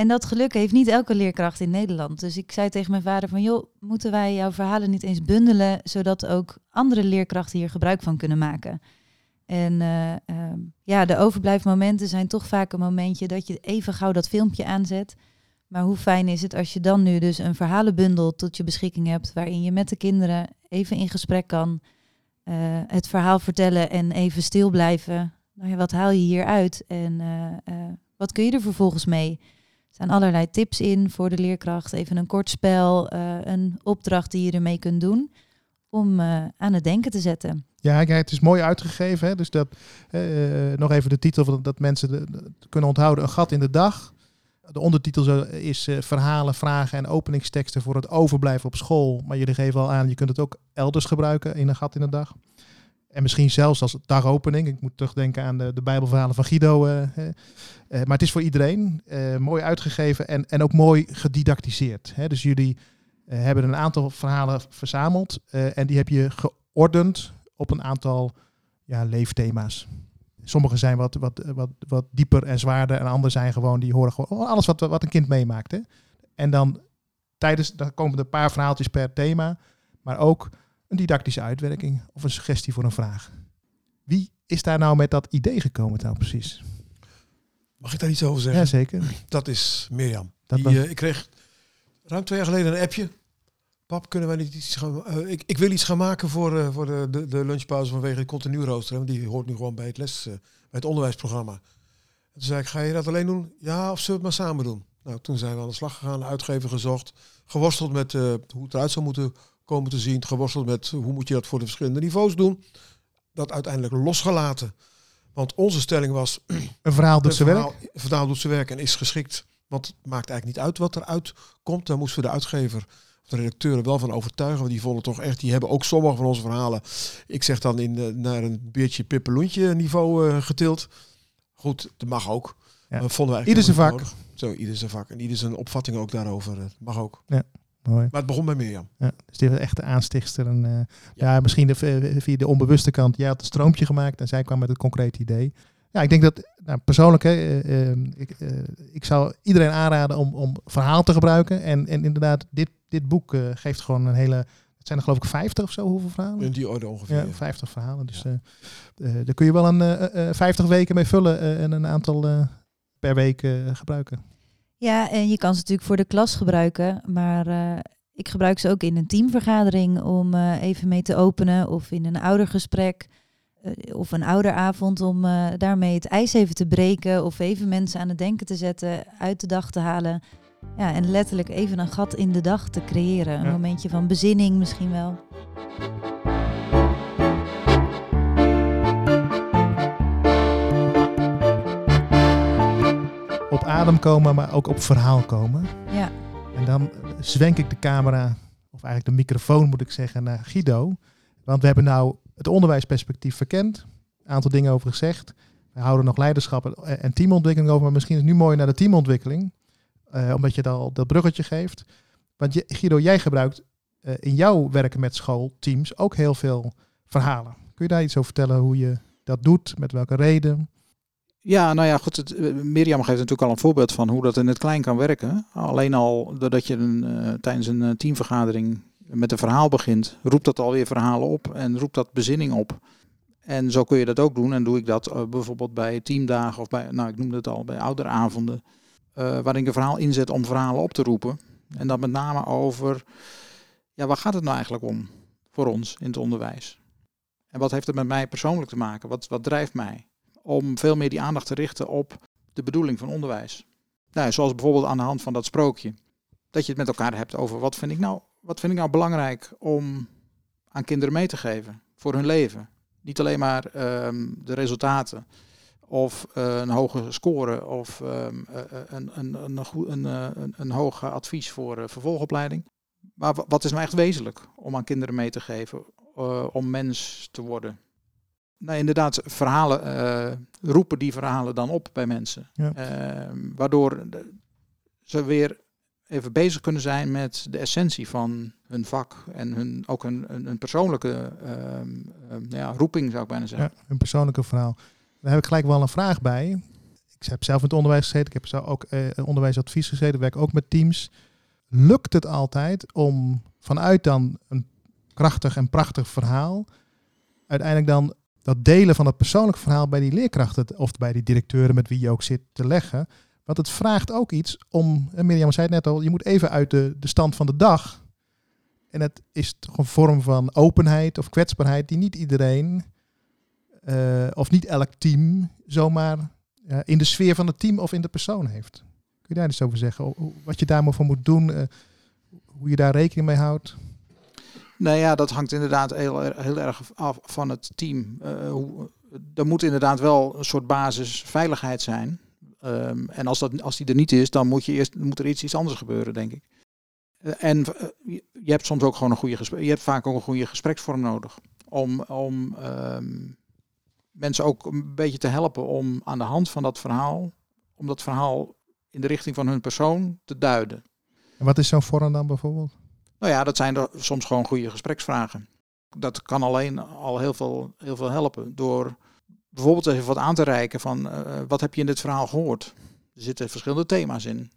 En dat geluk heeft niet elke leerkracht in Nederland. Dus ik zei tegen mijn vader van, joh, moeten wij jouw verhalen niet eens bundelen, zodat ook andere leerkrachten hier gebruik van kunnen maken? En uh, uh, ja, de overblijfmomenten zijn toch vaak een momentje dat je even gauw dat filmpje aanzet. Maar hoe fijn is het als je dan nu dus een verhalenbundel tot je beschikking hebt, waarin je met de kinderen even in gesprek kan, uh, het verhaal vertellen en even stil blijven. Nou ja, wat haal je hier uit en wat kun je er vervolgens mee? Staan allerlei tips in voor de leerkracht. Even een kort spel, uh, een opdracht die je ermee kunt doen om uh, aan het denken te zetten. Ja, het is mooi uitgegeven. Hè? Dus dat, uh, nog even de titel, dat mensen kunnen onthouden. Een gat in de dag. De ondertitel is verhalen, vragen en openingsteksten voor het overblijven op school. Maar jullie geven al aan, je kunt het ook elders gebruiken in een gat in de dag. En misschien zelfs als dagopening. Ik moet terugdenken aan de, de Bijbelverhalen van Guido. Uh, uh, maar het is voor iedereen uh, mooi uitgegeven en, en ook mooi gedidactiseerd. Hè? Dus jullie hebben een aantal verhalen verzameld en die heb je geordend op een aantal ja, leefthema's. Sommige zijn wat, wat, wat, wat dieper en zwaarder en andere zijn gewoon, die horen gewoon alles wat, wat een kind meemaakt. Hè? En dan tijdens, daar komen er een paar verhaaltjes per thema, maar ook een didactische uitwerking of een suggestie voor een vraag. Wie is daar nou met dat idee gekomen nou precies? Mag ik daar iets over zeggen? Jazeker. Dat is Mirjam. Dat Die, eh, ik kreeg ruim twee jaar geleden een appje. Pap, kunnen wij niet iets gaan... eh, ik, ik wil iets gaan maken voor, eh, voor de, de, de lunchpauze vanwege het continu rooster. Want die hoort nu gewoon bij het les, bij het onderwijsprogramma. En toen zei ik, ga je dat alleen doen? Ja, of zullen we het maar samen doen? Nou, toen zijn we aan de slag gegaan, uitgever gezocht. Geworsteld met hoe het eruit zou moeten komen te zien. Geworsteld met hoe moet je dat voor de verschillende niveaus doen. Dat uiteindelijk losgelaten. Want onze stelling was, Een verhaal doet zijn werk. Een verhaal doet zijn werk en is geschikt. Want het maakt eigenlijk niet uit wat eruit komt. Daar moesten we de uitgever of de redacteur er wel van overtuigen. Want die vonden toch echt, die hebben ook sommige van onze verhalen. Ik zeg dan in, de- naar een beertje pippeloentje niveau eh, getild. Goed, dat mag ook. Ja. Vonden wij Ieder zijn vak. nodig. Zo, ieder zijn vak. En ieder zijn opvatting ook daarover. eh, mag ook. Mooi. Maar het begon bij Mirjam. Ja, dus die was echt de aanstichtster. En, eh, ja. misschien de, v- via de onbewuste kant. Jij had het stroompje gemaakt en zij kwam met het concrete idee. Ja, ik denk dat, nou, persoonlijk, hè, eh, eh, ik, eh, ik zou iedereen aanraden om, om verhaal te gebruiken. En, en inderdaad, dit, dit boek eh, geeft gewoon een hele, het zijn er geloof ik 50 of zo, hoeveel verhalen? In die orde ongeveer. Ja, 50 verhalen. Dus eh, eh, daar kun je wel een eh, eh, 50 weken mee vullen eh, en een aantal eh, per week eh, gebruiken. Ja, en je kan ze natuurlijk voor de klas gebruiken, maar eh, ik gebruik ze ook in een teamvergadering om eh, even mee te openen of in een oudergesprek eh, of een ouderavond om daarmee het ijs even te breken of even mensen aan het denken te zetten, uit de dag te halen. Ja, en letterlijk even een gat in de dag te creëren. Een Ja. momentje van bezinning misschien wel. Op adem komen, maar ook op verhaal komen. Ja, En dan zwenk ik de camera, of eigenlijk de microfoon moet ik zeggen, naar Guido. Want we hebben nou het onderwijsperspectief verkend. Een aantal dingen over gezegd. We houden nog leiderschap en en teamontwikkeling over. Maar misschien is het nu mooi naar de teamontwikkeling. eh, omdat je dan dat bruggetje geeft. Want je, Guido, jij gebruikt eh, in jouw werken met schoolteams ook heel veel verhalen. Kun je daar iets over vertellen hoe je dat doet? Met welke reden? Ja, nou ja, goed. Het, eh, Mirjam geeft natuurlijk al een voorbeeld van hoe dat in het klein kan werken. Alleen al doordat je een, eh, tijdens een eh, teamvergadering met een verhaal begint, roept dat alweer verhalen op en roept dat bezinning op. En zo kun je dat ook doen. En doe ik dat bijvoorbeeld bij teamdagen of bij, nou ik noemde het al, bij ouderavonden. eh waarin ik een verhaal inzet om verhalen op te roepen. En dan met name over, ja, waar gaat het nou eigenlijk om voor ons in het onderwijs? En wat heeft het met mij persoonlijk te maken? Wat, wat drijft mij? Om veel meer die aandacht te richten op de bedoeling van onderwijs. Nou, zoals bijvoorbeeld aan de hand van dat sprookje. Dat je het met elkaar hebt over wat vind ik nou, wat vind ik nou belangrijk om aan kinderen mee te geven voor hun leven. Niet alleen maar ehm, de resultaten of eh, een hoge score of ehm, eh, eh, een, een, een, een, een, een, hoog advies voor eh, vervolgopleiding. Maar wa- wat is nou echt wezenlijk om aan kinderen mee te geven om mens te worden? Nou, inderdaad, verhalen eh, roepen die verhalen dan op bij mensen. Ja. Ehm, waardoor ze weer even bezig kunnen zijn met de essentie van hun vak en hun, ook hun, hun, persoonlijke ehm, ehm, ja, roeping, zou ik bijna zeggen. Ja, een persoonlijke verhaal. Daar heb ik gelijk wel een vraag bij. Ik heb zelf in het onderwijs gezeten. Ik heb zelf ook eh, onderwijsadvies gezeten. Ik werk ook met teams. Lukt het altijd om vanuit dan een krachtig en prachtig verhaal... uiteindelijk dan dat delen van het persoonlijk verhaal bij die leerkrachten... of bij die directeuren met wie je ook zit te leggen... Want het vraagt ook iets om, en Mirjam zei het net al, je moet even uit de, de stand van de dag. En het is toch een vorm van openheid of kwetsbaarheid die niet iedereen eh, of niet elk team zomaar ja, in de sfeer van het team of in de persoon heeft. Kun je daar iets over zeggen? Wat je daar maar voor moet doen, eh, hoe je daar rekening mee houdt? Nou ja, dat hangt inderdaad heel, heel erg af van het team. Eh, hoe, er moet inderdaad wel een soort basisveiligheid zijn. Ehm, en als, dat, als die er niet is, dan moet, je eerst, moet er iets, iets anders gebeuren, denk ik. Eh, en eh, je, je hebt soms ook gewoon een goede gesprek. Je hebt vaak ook een goede gespreksvorm nodig. Om, om ehm, mensen ook een beetje te helpen om aan de hand van dat verhaal, om dat verhaal in de richting van hun persoon te duiden. En wat is zo'n vorm dan bijvoorbeeld? Nou ja, dat zijn er soms gewoon goede gespreksvragen. Dat kan alleen al heel veel, heel veel helpen door bijvoorbeeld even wat aan te reiken van eh, wat heb je in dit verhaal gehoord? Er zitten verschillende thema's in.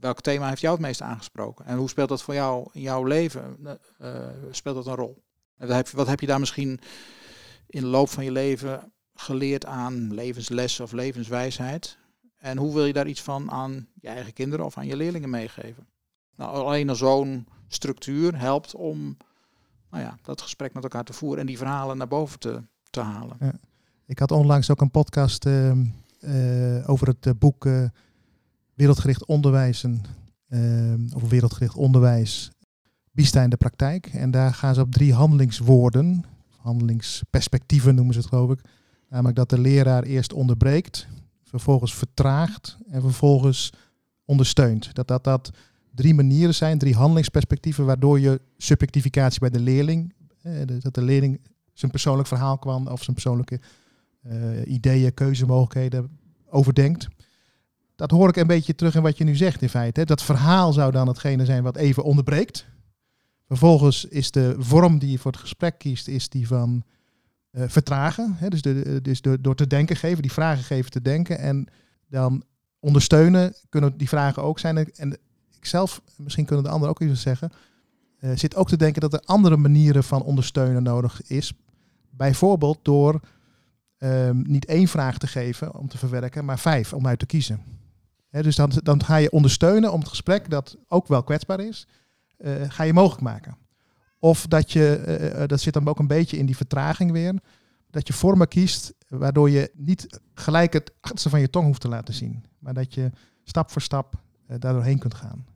welk thema heeft jou het meest aangesproken? En hoe speelt dat voor jou in jouw leven? Uh, speelt dat een rol? En wat heb, je, wat heb je daar misschien in de loop van je leven geleerd aan levensles of levenswijsheid? En hoe wil je daar iets van aan je eigen kinderen of aan je leerlingen meegeven? Nou, alleen al zo'n structuur helpt om nou ja, dat gesprek met elkaar te voeren en die verhalen naar boven te, te halen. Ja. Ik had onlangs ook een podcast ehm, eh, over het eh, boek uh, Wereldgericht Onderwijzen, ehm, of Wereldgericht Onderwijs, Biesta in de praktijk. En daar gaan ze op drie handelingswoorden, handelingsperspectieven noemen ze het geloof ik. Namelijk dat de leraar eerst onderbreekt, vervolgens vertraagt en vervolgens ondersteunt. Dat dat, dat drie manieren zijn, drie handelingsperspectieven, waardoor je subjectificatie bij de leerling, dat de leerling zijn persoonlijk verhaal kwam of zijn persoonlijke uh, ideeën, keuzemogelijkheden overdenkt. Dat hoor ik een beetje terug in wat je nu zegt in feite. Dat verhaal zou dan hetgene zijn wat even onderbreekt. Vervolgens is de vorm die je voor het gesprek kiest, is die van uh, vertragen. Hè? Dus, de, dus door te denken geven, die vragen geven te denken. En dan ondersteunen kunnen die vragen ook zijn. En ik zelf, misschien kunnen de anderen ook iets zeggen, uh, zit ook te denken dat er andere manieren van ondersteunen nodig is. Bijvoorbeeld door um, niet één vraag te geven om te verwerken, maar vijf om uit te kiezen. dus dan, dan ga je ondersteunen om het gesprek dat ook wel kwetsbaar is, uh, ga je mogelijk maken. Of dat je, uh, dat zit dan ook een beetje in die vertraging weer, dat je vormen kiest waardoor je niet gelijk het achterste van je tong hoeft te laten zien, maar dat je stap voor stap uh, daardoorheen kunt gaan.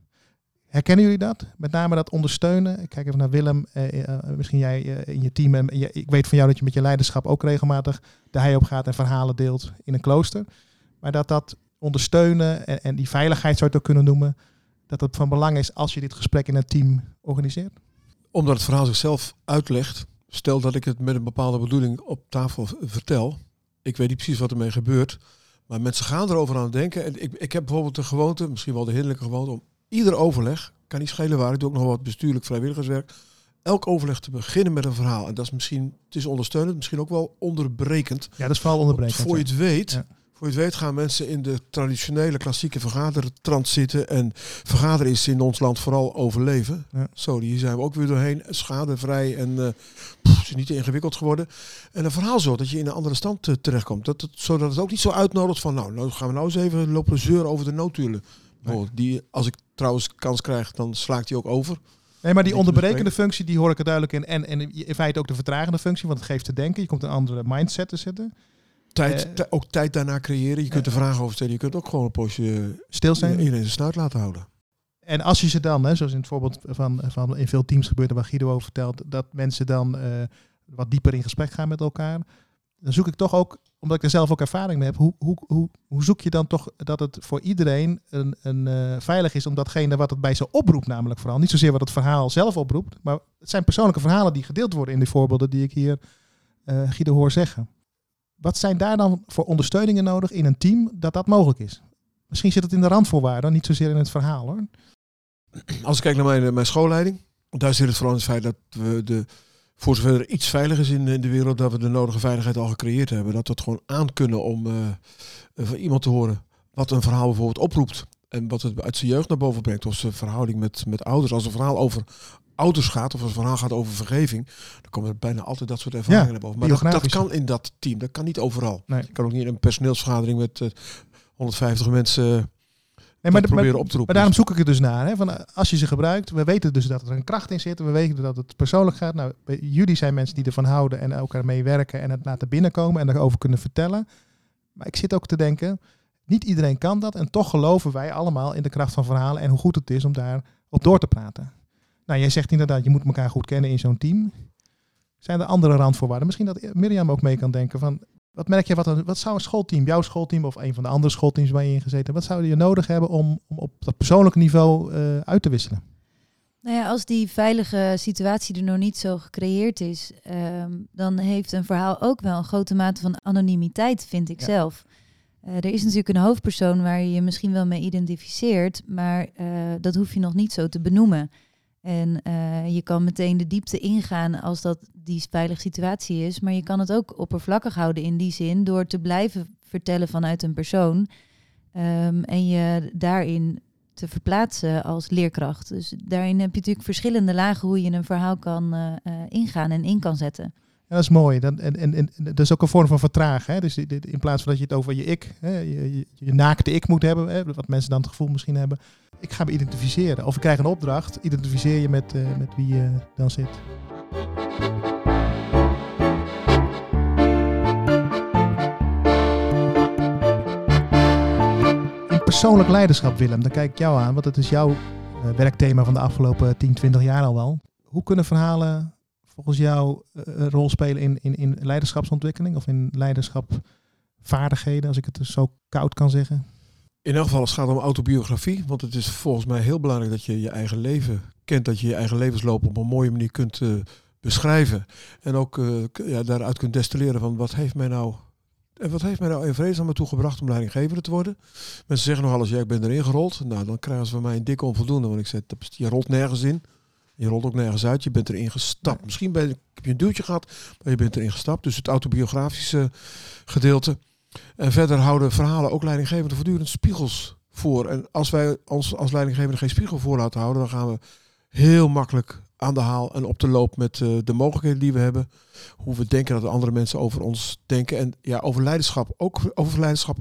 Herkennen jullie dat? Met name dat ondersteunen. Ik kijk even naar Willem. Uh, uh, misschien jij in je team. En ik weet van jou dat je met je leiderschap ook regelmatig de hei op gaat en verhalen deelt in een klooster. Maar dat dat ondersteunen en, en die veiligheid zou je het ook kunnen noemen. Dat het van belang is als je dit gesprek in een team organiseert. Omdat het verhaal zichzelf uitlegt. Stel dat ik het met een bepaalde bedoeling op tafel vertel. Ik weet niet precies wat ermee gebeurt. Maar mensen gaan erover aan denken. En ik, ik heb bijvoorbeeld de gewoonte, misschien wel de hinderlijke gewoonte, om ieder overleg, kan niet schelen waar, ik doe ook nog wat bestuurlijk vrijwilligerswerk. Elk overleg te beginnen met een verhaal. En dat is misschien, het is ondersteunend, misschien ook wel onderbrekend. Ja, dat is vooral onderbrekend. Voor je het weet, ja. voor je het weet gaan mensen in de traditionele klassieke vergadertrand zitten. En vergaderen is in ons land vooral overleven. Ja. Zo, hier zijn we ook weer doorheen. Schadevrij en uh, pff, is niet te ingewikkeld geworden. En een verhaal zo dat je in een andere stand uh, terechtkomt. Dat het, zodat het ook niet zo uitnodigt van, nou, nou gaan we nou eens even lopen zeuren over de noodhulen. Nee. Die, als ik trouwens kans krijg, dan slaakt hij ook over. Nee, maar die onderbrekende functie, die hoor ik er duidelijk in. En, en in feite ook de vertragende functie, want het geeft te denken. Je komt een andere mindset te zitten. Tijd, uh, ook tijd daarna creëren. Je kunt er vragen over stellen. Je kunt ook gewoon een poosje stil zijn. Iedereen zijn snuit laten houden. En als je ze dan, hè, zoals in het voorbeeld van, van in veel teams gebeurt, waar Guido over vertelt, dat mensen dan uh, wat dieper in gesprek gaan met elkaar. Dan zoek ik toch ook omdat ik er zelf ook ervaring mee heb, hoe, hoe, hoe, hoe zoek je dan toch dat het voor iedereen een, een, uh, veilig is om datgene wat het bij ze oproept, namelijk vooral. Niet zozeer wat het verhaal zelf oproept, maar het zijn persoonlijke verhalen die gedeeld worden in de voorbeelden die ik hier uh, Guido hoor zeggen. Wat zijn daar dan voor ondersteuningen nodig in een team dat dat mogelijk is? Misschien zit het in de randvoorwaarden, niet zozeer in het verhaal hoor. Als ik kijk naar mijn, mijn schoolleiding, daar zit het vooral in het feit dat we de voor zover er iets veilig is in, in, de wereld, dat we de nodige veiligheid al gecreëerd hebben. Dat we het gewoon aan kunnen om uh, van iemand te horen wat een verhaal bijvoorbeeld oproept. En wat het uit zijn jeugd naar boven brengt. Of zijn verhouding met, met ouders. Als een verhaal over ouders gaat, of als een verhaal gaat over vergeving, dan komen er bijna altijd dat soort ervaringen ja, naar boven. Maar dat, dat, kan in dat team, dat kan niet overal. Nee. Je kan ook niet in een personeelsvergadering met uh, 150 mensen Nee, maar, proberen op te roepen. Maar daarom zoek ik het dus naar. Hè? Van, als je ze gebruikt, we weten dus dat er een kracht in zit. We weten dat het persoonlijk gaat. Nou, jullie zijn mensen die ervan houden en elkaar meewerken en het laten binnenkomen en erover kunnen vertellen. Maar ik zit ook te denken, niet iedereen kan dat. En toch geloven wij allemaal in de kracht van verhalen en hoe goed het is om daar op door te praten. Nou, jij zegt inderdaad, je moet elkaar goed kennen in zo'n team. Zijn er andere randvoorwaarden? Misschien dat Mirjam ook mee kan denken van wat merk je, wat, een, wat zou een schoolteam, jouw schoolteam of een van de andere schoolteams waar je in gezeten hebt, wat zouden je nodig hebben om, om op dat persoonlijke niveau uh, uit te wisselen? Nou ja, als die veilige situatie er nog niet zo gecreëerd is, um, dan heeft een verhaal ook wel een grote mate van anonimiteit, vind ik ja. zelf. Uh, er is natuurlijk een hoofdpersoon waar je je misschien wel mee identificeert, maar uh, dat hoef je nog niet zo te benoemen. En uh, je kan meteen de diepte ingaan als dat die veilige situatie is. Maar je kan het ook oppervlakkig houden in die zin door te blijven vertellen vanuit een persoon. Um, en je daarin te verplaatsen als leerkracht. Dus daarin heb je natuurlijk verschillende lagen hoe je een verhaal kan eh, eh, ingaan en in kan zetten. Ja, dat is mooi. En, en dat is ook een vorm van vertragen. Hè? Dus in plaats van dat je het over je ik, hè, je, je, je naakte ik moet hebben, hè, wat mensen dan het gevoel misschien hebben. Ik ga me identificeren. Of ik krijg een opdracht, identificeer je met, uh, met wie je dan zit. In persoonlijk leiderschap, Willem, dan kijk ik jou aan, want het is jouw uh, werkthema van de afgelopen 10, 20 jaar al wel. Hoe kunnen verhalen volgens jou een rol spelen in, in, in leiderschapsontwikkeling of in leiderschapvaardigheden, als ik het zo koud kan zeggen? In elk geval, het gaat om autobiografie, want het is volgens mij heel belangrijk dat je je eigen leven kent, dat je je eigen levensloop op een mooie manier kunt uh, beschrijven. En ook uh, ja, daaruit kunt destilleren van wat heeft mij nou en wat heeft mij nou in vredesnaam toe gebracht om leidinggevende te worden? Mensen zeggen nog alles, ja, ik ben erin gerold. Nou, dan krijgen ze van mij een dikke onvoldoende. Want ik zeg, je rolt nergens in. Je rolt ook nergens uit. Je bent erin gestapt. Misschien ben, heb je een duwtje gehad, maar je bent erin gestapt. Dus het autobiografische gedeelte. En verder houden verhalen ook leidinggevenden voortdurend spiegels voor. En als wij ons als leidinggevende geen spiegel voor laten houden, dan gaan we heel makkelijk aan de haal en op de loop met uh, de mogelijkheden die we hebben. Hoe we denken dat andere mensen over ons denken. En ja, over leiderschap. Ook over leiderschap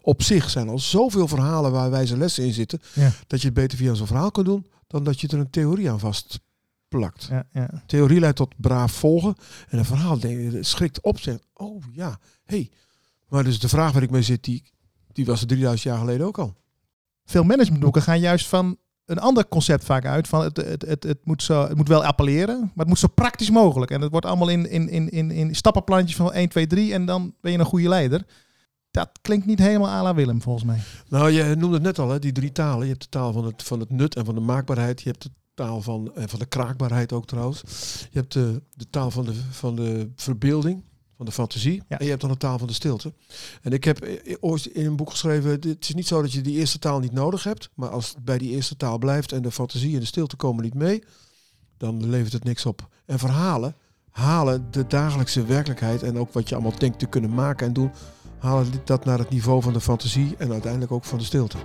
op zich zijn al zoveel verhalen waar wijze lessen in zitten. Ja. Dat je het beter via zo'n verhaal kan doen dan dat je er een theorie aan vastplakt. Ja, ja. Theorie leidt tot braaf volgen. En een verhaal denk je, schrikt op. Zegt, oh ja, hey. Maar dus de vraag waar ik mee zit, die, die was er 3000 jaar geleden ook al. Veel managementboeken gaan juist van een ander concept vaak uit. Van het, het, het, het, moet zo, het moet wel appelleren, maar het moet zo praktisch mogelijk. En het wordt allemaal in, in, in, in, in stappenplantjes van 1, 2, 3 en dan ben je een goede leider. Dat klinkt niet helemaal à la Willem, volgens mij. Nou, je noemde het net al, hè, die drie talen. Je hebt de taal van het, van het nut en van de maakbaarheid. Je hebt de taal van, en van de kraakbaarheid ook trouwens. Je hebt de, de taal van de, van de verbeelding van de fantasie. Ja. En je hebt dan de taal van de stilte. En ik heb ooit in een boek geschreven, het is niet zo dat je die eerste taal niet nodig hebt, maar als het bij die eerste taal blijft en de fantasie en de stilte komen niet mee, dan levert het niks op. En verhalen halen de dagelijkse werkelijkheid en ook wat je allemaal denkt te kunnen maken en doen, halen dat naar het niveau van de fantasie en uiteindelijk ook van de stilte.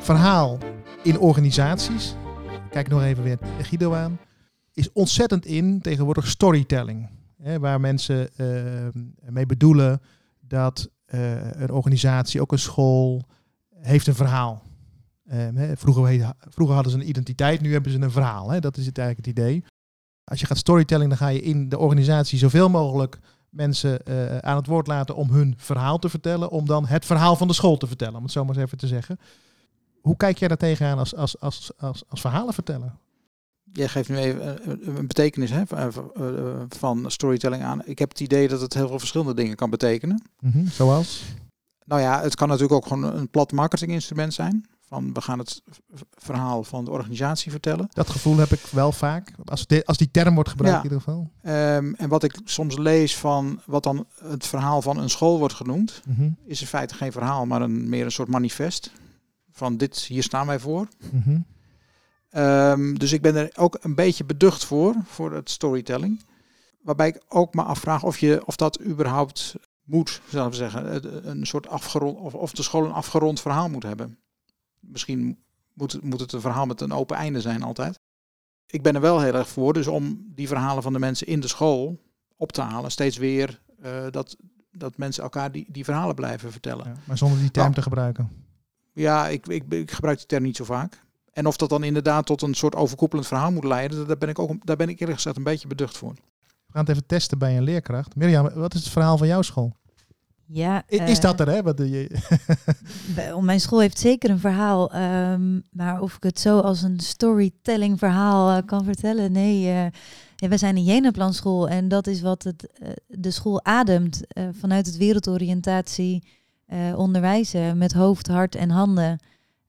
Verhaal in organisaties kijk nog even weer Guido aan, is ontzettend in tegenwoordig storytelling. Hè, waar mensen uh, mee bedoelen dat uh, een organisatie, ook een school, heeft een verhaal. Uh, vroeger, vroeger, hadden ze een identiteit, nu hebben ze een verhaal. Hè? Dat is het eigenlijk het idee. Als je gaat storytelling, dan ga je in de organisatie zoveel mogelijk mensen uh, aan het woord laten om hun verhaal te vertellen, om dan het verhaal van de school te vertellen, om het zo maar eens even te zeggen. Hoe kijk jij daar tegenaan als, als, als, als, als verhalen vertellen? Jij geeft nu even een betekenis hè, van storytelling aan. Ik heb het idee dat het heel veel verschillende dingen kan betekenen. Mm -hmm, zoals? Nou ja, het kan natuurlijk ook gewoon een plat marketinginstrument zijn. Van we gaan het verhaal van de organisatie vertellen. Dat gevoel heb ik wel vaak, als, de, als die term wordt gebruikt in ieder geval. Um, en wat ik soms lees van wat dan het verhaal van een school wordt genoemd, mm -hmm. is in feite geen verhaal, maar een, meer een soort manifest van dit, hier staan wij voor. Mm um, dus ik ben er ook een beetje beducht voor, voor het storytelling. Waarbij ik ook me afvraag of, je, of dat überhaupt moet, zullen we zeggen. Een soort afgerond, of, of de school een afgerond verhaal moet hebben. Misschien moet, moet het een verhaal met een open einde zijn altijd. Ik ben er wel heel erg voor, dus om die verhalen van de mensen in de school op te halen. Steeds weer uh, dat, dat mensen elkaar die, die verhalen blijven vertellen. Ja, maar zonder die term te gebruiken. Ja, ik, ik, ik, gebruik die term niet zo vaak. En of dat dan inderdaad tot een soort overkoepelend verhaal moet leiden, daar ben ik ook daar ben ik eerlijk gezegd een beetje beducht voor. We gaan het even testen bij een leerkracht. Mirjam, wat is het verhaal van jouw school? Ja, is, dat er, hè? Wat je... Mijn school heeft zeker een verhaal, um, maar of ik het zo als een storytelling verhaal uh, kan vertellen, nee. Uh, ja, wij zijn een Jeneplanschool en dat is wat het, uh, de school ademt vanuit het wereldoriëntatie uh, onderwijzen met hoofd, hart en handen.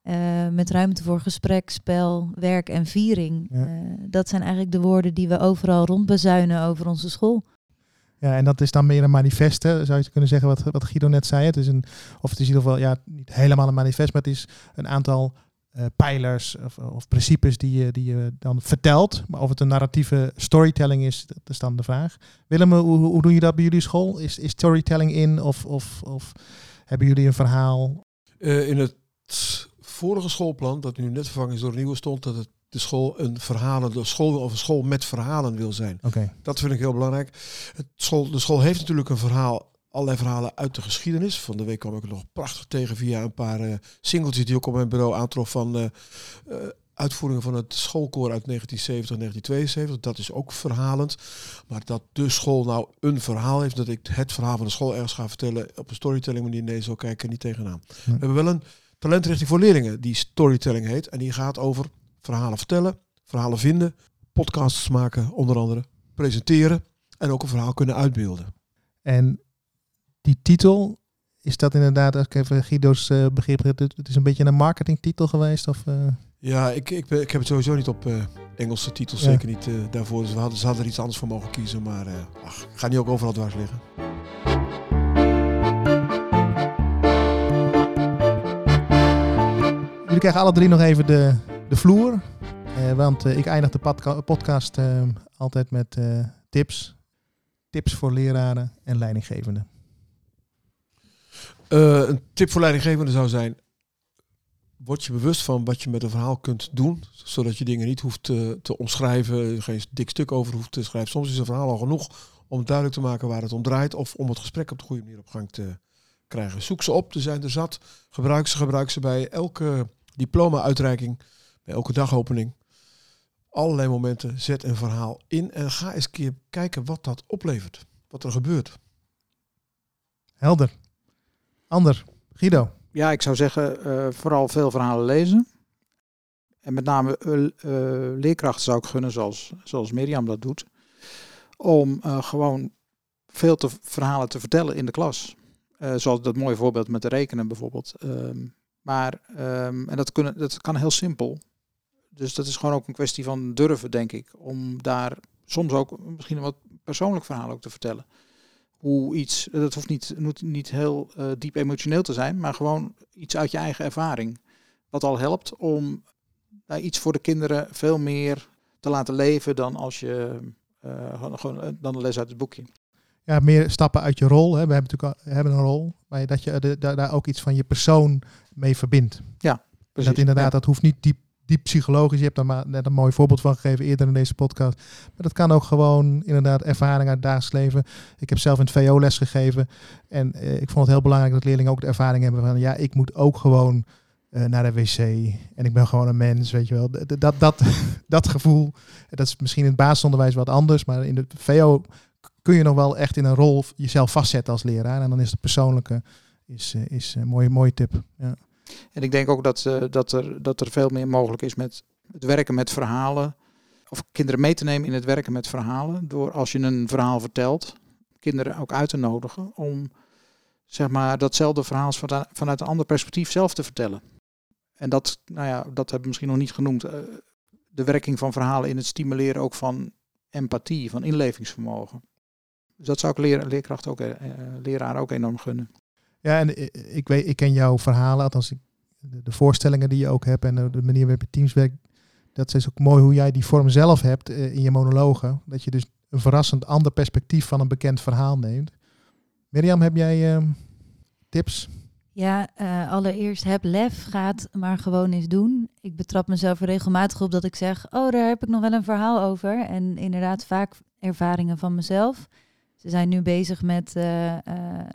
Uh, met ruimte voor gesprek, spel, werk en viering. Ja. Uh, dat zijn eigenlijk de woorden die we overal rondbezuinen over onze school. Ja, en dat is dan meer een manifest, hè? zou je kunnen zeggen wat, wat Guido net zei. Het is een, of het is in ieder geval ja, niet helemaal een manifest, maar het is een aantal eh, pijlers of, of, principes die je, die je dan vertelt. Maar of het een narratieve storytelling is, dat is dan de vraag. Willem, hoe, hoe doe je dat bij jullie school? Is, is storytelling in of, of, of hebben jullie een verhaal? Uh, in het vorige schoolplan, dat nu net vervangen is door een nieuwe, stond dat het de school een verhalen, de school of een school met verhalen wil zijn. Oké. Dat vind ik heel belangrijk. Het school, de school heeft natuurlijk een verhaal allerlei verhalen uit de geschiedenis. Van de week kwam ik er nog prachtig tegen via een paar uh, singeltjes die ik op mijn bureau aantrof van uh, uitvoeringen van het schoolkoor uit 1970 1972. Dat is ook verhalend. Maar dat de school nou een verhaal heeft, dat ik het verhaal van de school ergens ga vertellen op een storytelling manier, nee, zo kijken niet tegenaan. We hebben wel een talentrichting voor leerlingen die storytelling heet. En die gaat over verhalen vertellen, verhalen vinden, podcasts maken onder andere, presenteren en ook een verhaal kunnen uitbeelden. En die titel, is dat inderdaad, als ik even Guido's uh, begrip heb, het is een beetje een marketingtitel geweest? Of, uh... Ja, ik, ik, ik heb het sowieso niet op uh, Engelse titels, ja. zeker niet daarvoor. Dus we hadden, ze hadden er iets anders voor mogen kiezen, maar ach, ik ga niet ook overal dwars liggen. Jullie krijgen alle drie nog even de, de vloer. want ik eindig de podca podcast altijd met tips. Tips voor leraren en leidinggevenden. Een tip voor leidinggevenden zou zijn: word je bewust van wat je met een verhaal kunt doen, zodat je dingen niet hoeft te, te omschrijven, geen dik stuk over hoeft te schrijven. Soms is een verhaal al genoeg om duidelijk te maken waar het om draait of om het gesprek op de goede manier op gang te krijgen. Zoek ze op, er zijn er zat. Gebruik ze, gebruik ze bij elke diploma-uitreiking, bij elke dagopening. Allerlei momenten, zet een verhaal in en ga eens een keer kijken wat dat oplevert, wat er gebeurt. Helder. Ander, Guido. Ja, ik zou zeggen, uh, vooral veel verhalen lezen. En met name uh, uh, leerkrachten zou ik gunnen, zoals, zoals Mirjam dat doet. Om gewoon veel te, verhalen te vertellen in de klas. zoals dat mooie voorbeeld met de rekenen bijvoorbeeld. Um, maar, um, en dat, kunnen, dat kan heel simpel. Dus dat is gewoon ook een kwestie van durven, denk ik. Om daar soms ook misschien een wat persoonlijk verhaal ook te vertellen hoe iets, dat hoeft niet, niet heel uh, diep emotioneel te zijn, maar gewoon iets uit je eigen ervaring. Wat al helpt om uh, iets voor de kinderen veel meer te laten leven dan als je uh, gewoon dan de les uit het boekje. Ja, meer stappen uit je rol. Hè. We hebben natuurlijk al, hebben een rol, maar dat je de, daar ook iets van je persoon mee verbindt. Ja, precies. Dat inderdaad, ja. dat hoeft niet diep diep psychologisch. Je hebt daar net een mooi voorbeeld van gegeven eerder in deze podcast. Maar dat kan ook gewoon inderdaad ervaring uit dagelijks leven. Ik heb zelf in het VO les gegeven. En eh, ik vond het heel belangrijk dat leerlingen ook de ervaring hebben van ja, ik moet ook gewoon uh, naar de wc. En ik ben gewoon een mens, weet je wel. Dat, dat, dat, gevoel, dat is misschien in het basisonderwijs wat anders. Maar in het VO kun je nog wel echt in een rol jezelf vastzetten als leraar. En dan is het persoonlijke is, is een mooie, mooie tip. Ja. En ik denk ook dat, uh, dat, er, dat er veel meer mogelijk is met het werken met verhalen. Of kinderen mee te nemen in het werken met verhalen. Door als je een verhaal vertelt, kinderen ook uit te nodigen om zeg maar, datzelfde verhaal vanuit een ander perspectief zelf te vertellen. En dat, nou ja, dat hebben we misschien nog niet genoemd. Uh, de werking van verhalen in het stimuleren ook van empathie, van inlevingsvermogen. Dus dat zou ik leer, ook, uh, leraar ook enorm gunnen. Ja, en ik, weet, ik ken jouw verhalen, althans de, voorstellingen die je ook hebt en de, de manier waarop je teams werkt. Dat is ook mooi hoe jij die vorm zelf hebt uh, in je monologen. Dat je dus een verrassend ander perspectief van een bekend verhaal neemt. Mirjam, heb jij uh, tips? Ja, allereerst heb lef, gaat maar gewoon eens doen. Ik betrap mezelf regelmatig op dat ik zeg, oh, daar heb ik nog wel een verhaal over. En inderdaad vaak ervaringen van mezelf. Ze zijn nu bezig met uh, uh,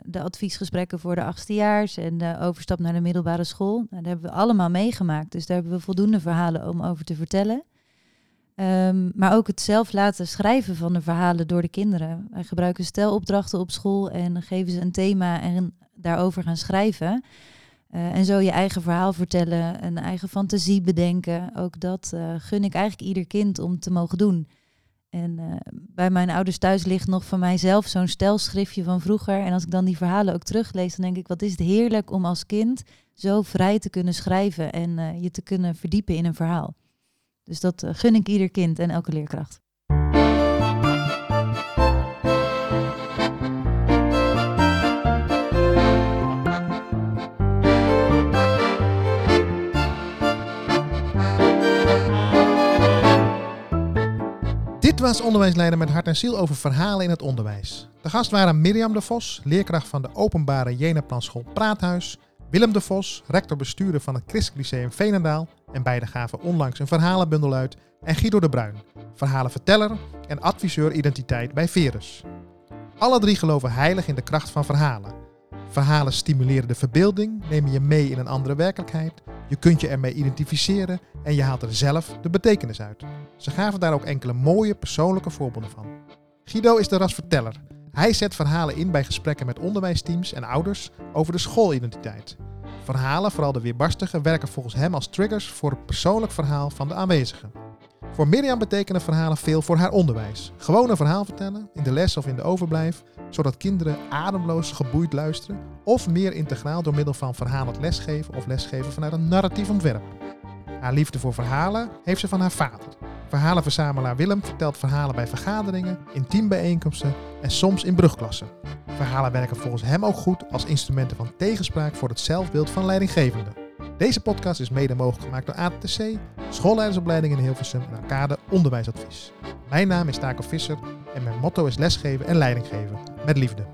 de adviesgesprekken voor de achtstejaars en de overstap naar de middelbare school. Nou, dat hebben we allemaal meegemaakt, dus daar hebben we voldoende verhalen om over te vertellen. Um, maar ook het zelf laten schrijven van de verhalen door de kinderen. Wij gebruiken stelopdrachten op school en geven ze een thema en daarover gaan schrijven. Uh, en zo je eigen verhaal vertellen, een eigen fantasie bedenken. Ook dat gun ik eigenlijk ieder kind om te mogen doen. En uh, bij mijn ouders thuis ligt nog van mijzelf zo'n stelschriftje van vroeger. En als ik dan die verhalen ook teruglees, dan denk ik, wat is het heerlijk om als kind zo vrij te kunnen schrijven en uh, je te kunnen verdiepen in een verhaal. Dus dat uh, gun ik ieder kind en elke leerkracht. Was onderwijsleider met hart en ziel over verhalen in het onderwijs. De gast waren Mirjam de Vos, leerkracht van de openbare Jenaplanschool Praathuis, Willem de Vos, rector-bestuurder van het Christelijk Lyceum Veenendaal en beide gaven onlangs een verhalenbundel uit, en Guido de Bruin, verhalenverteller en adviseur identiteit bij Verus. Alle drie geloven heilig in de kracht van verhalen. Verhalen stimuleren de verbeelding, nemen je mee in een andere werkelijkheid, je kunt je ermee identificeren en je haalt er zelf de betekenis uit. Ze gaven daar ook enkele mooie persoonlijke voorbeelden van. Guido is de rasverteller. Hij zet verhalen in bij gesprekken met onderwijsteams en ouders over de schoolidentiteit. Verhalen, vooral de weerbarstige, werken volgens hem als triggers voor het persoonlijk verhaal van de aanwezigen. Voor Mirjam betekenen verhalen veel voor haar onderwijs. Gewoon een verhaal vertellen, in de les of in de overblijf, zodat kinderen ademloos geboeid luisteren, of meer integraal door middel van verhalend lesgeven of lesgeven vanuit een narratief ontwerp. Haar liefde voor verhalen heeft ze van haar vader. Verhalenverzamelaar Willem vertelt verhalen bij vergaderingen, in teambijeenkomsten en soms in brugklassen. Verhalen werken volgens hem ook goed als instrumenten van tegenspraak voor het zelfbeeld van leidinggevenden. Deze podcast is mede mogelijk gemaakt door ATC, schoolleidersopleiding in Hilversum en Arcade Onderwijsadvies. Mijn naam is Taco Visser en mijn motto is lesgeven en leiding geven met liefde.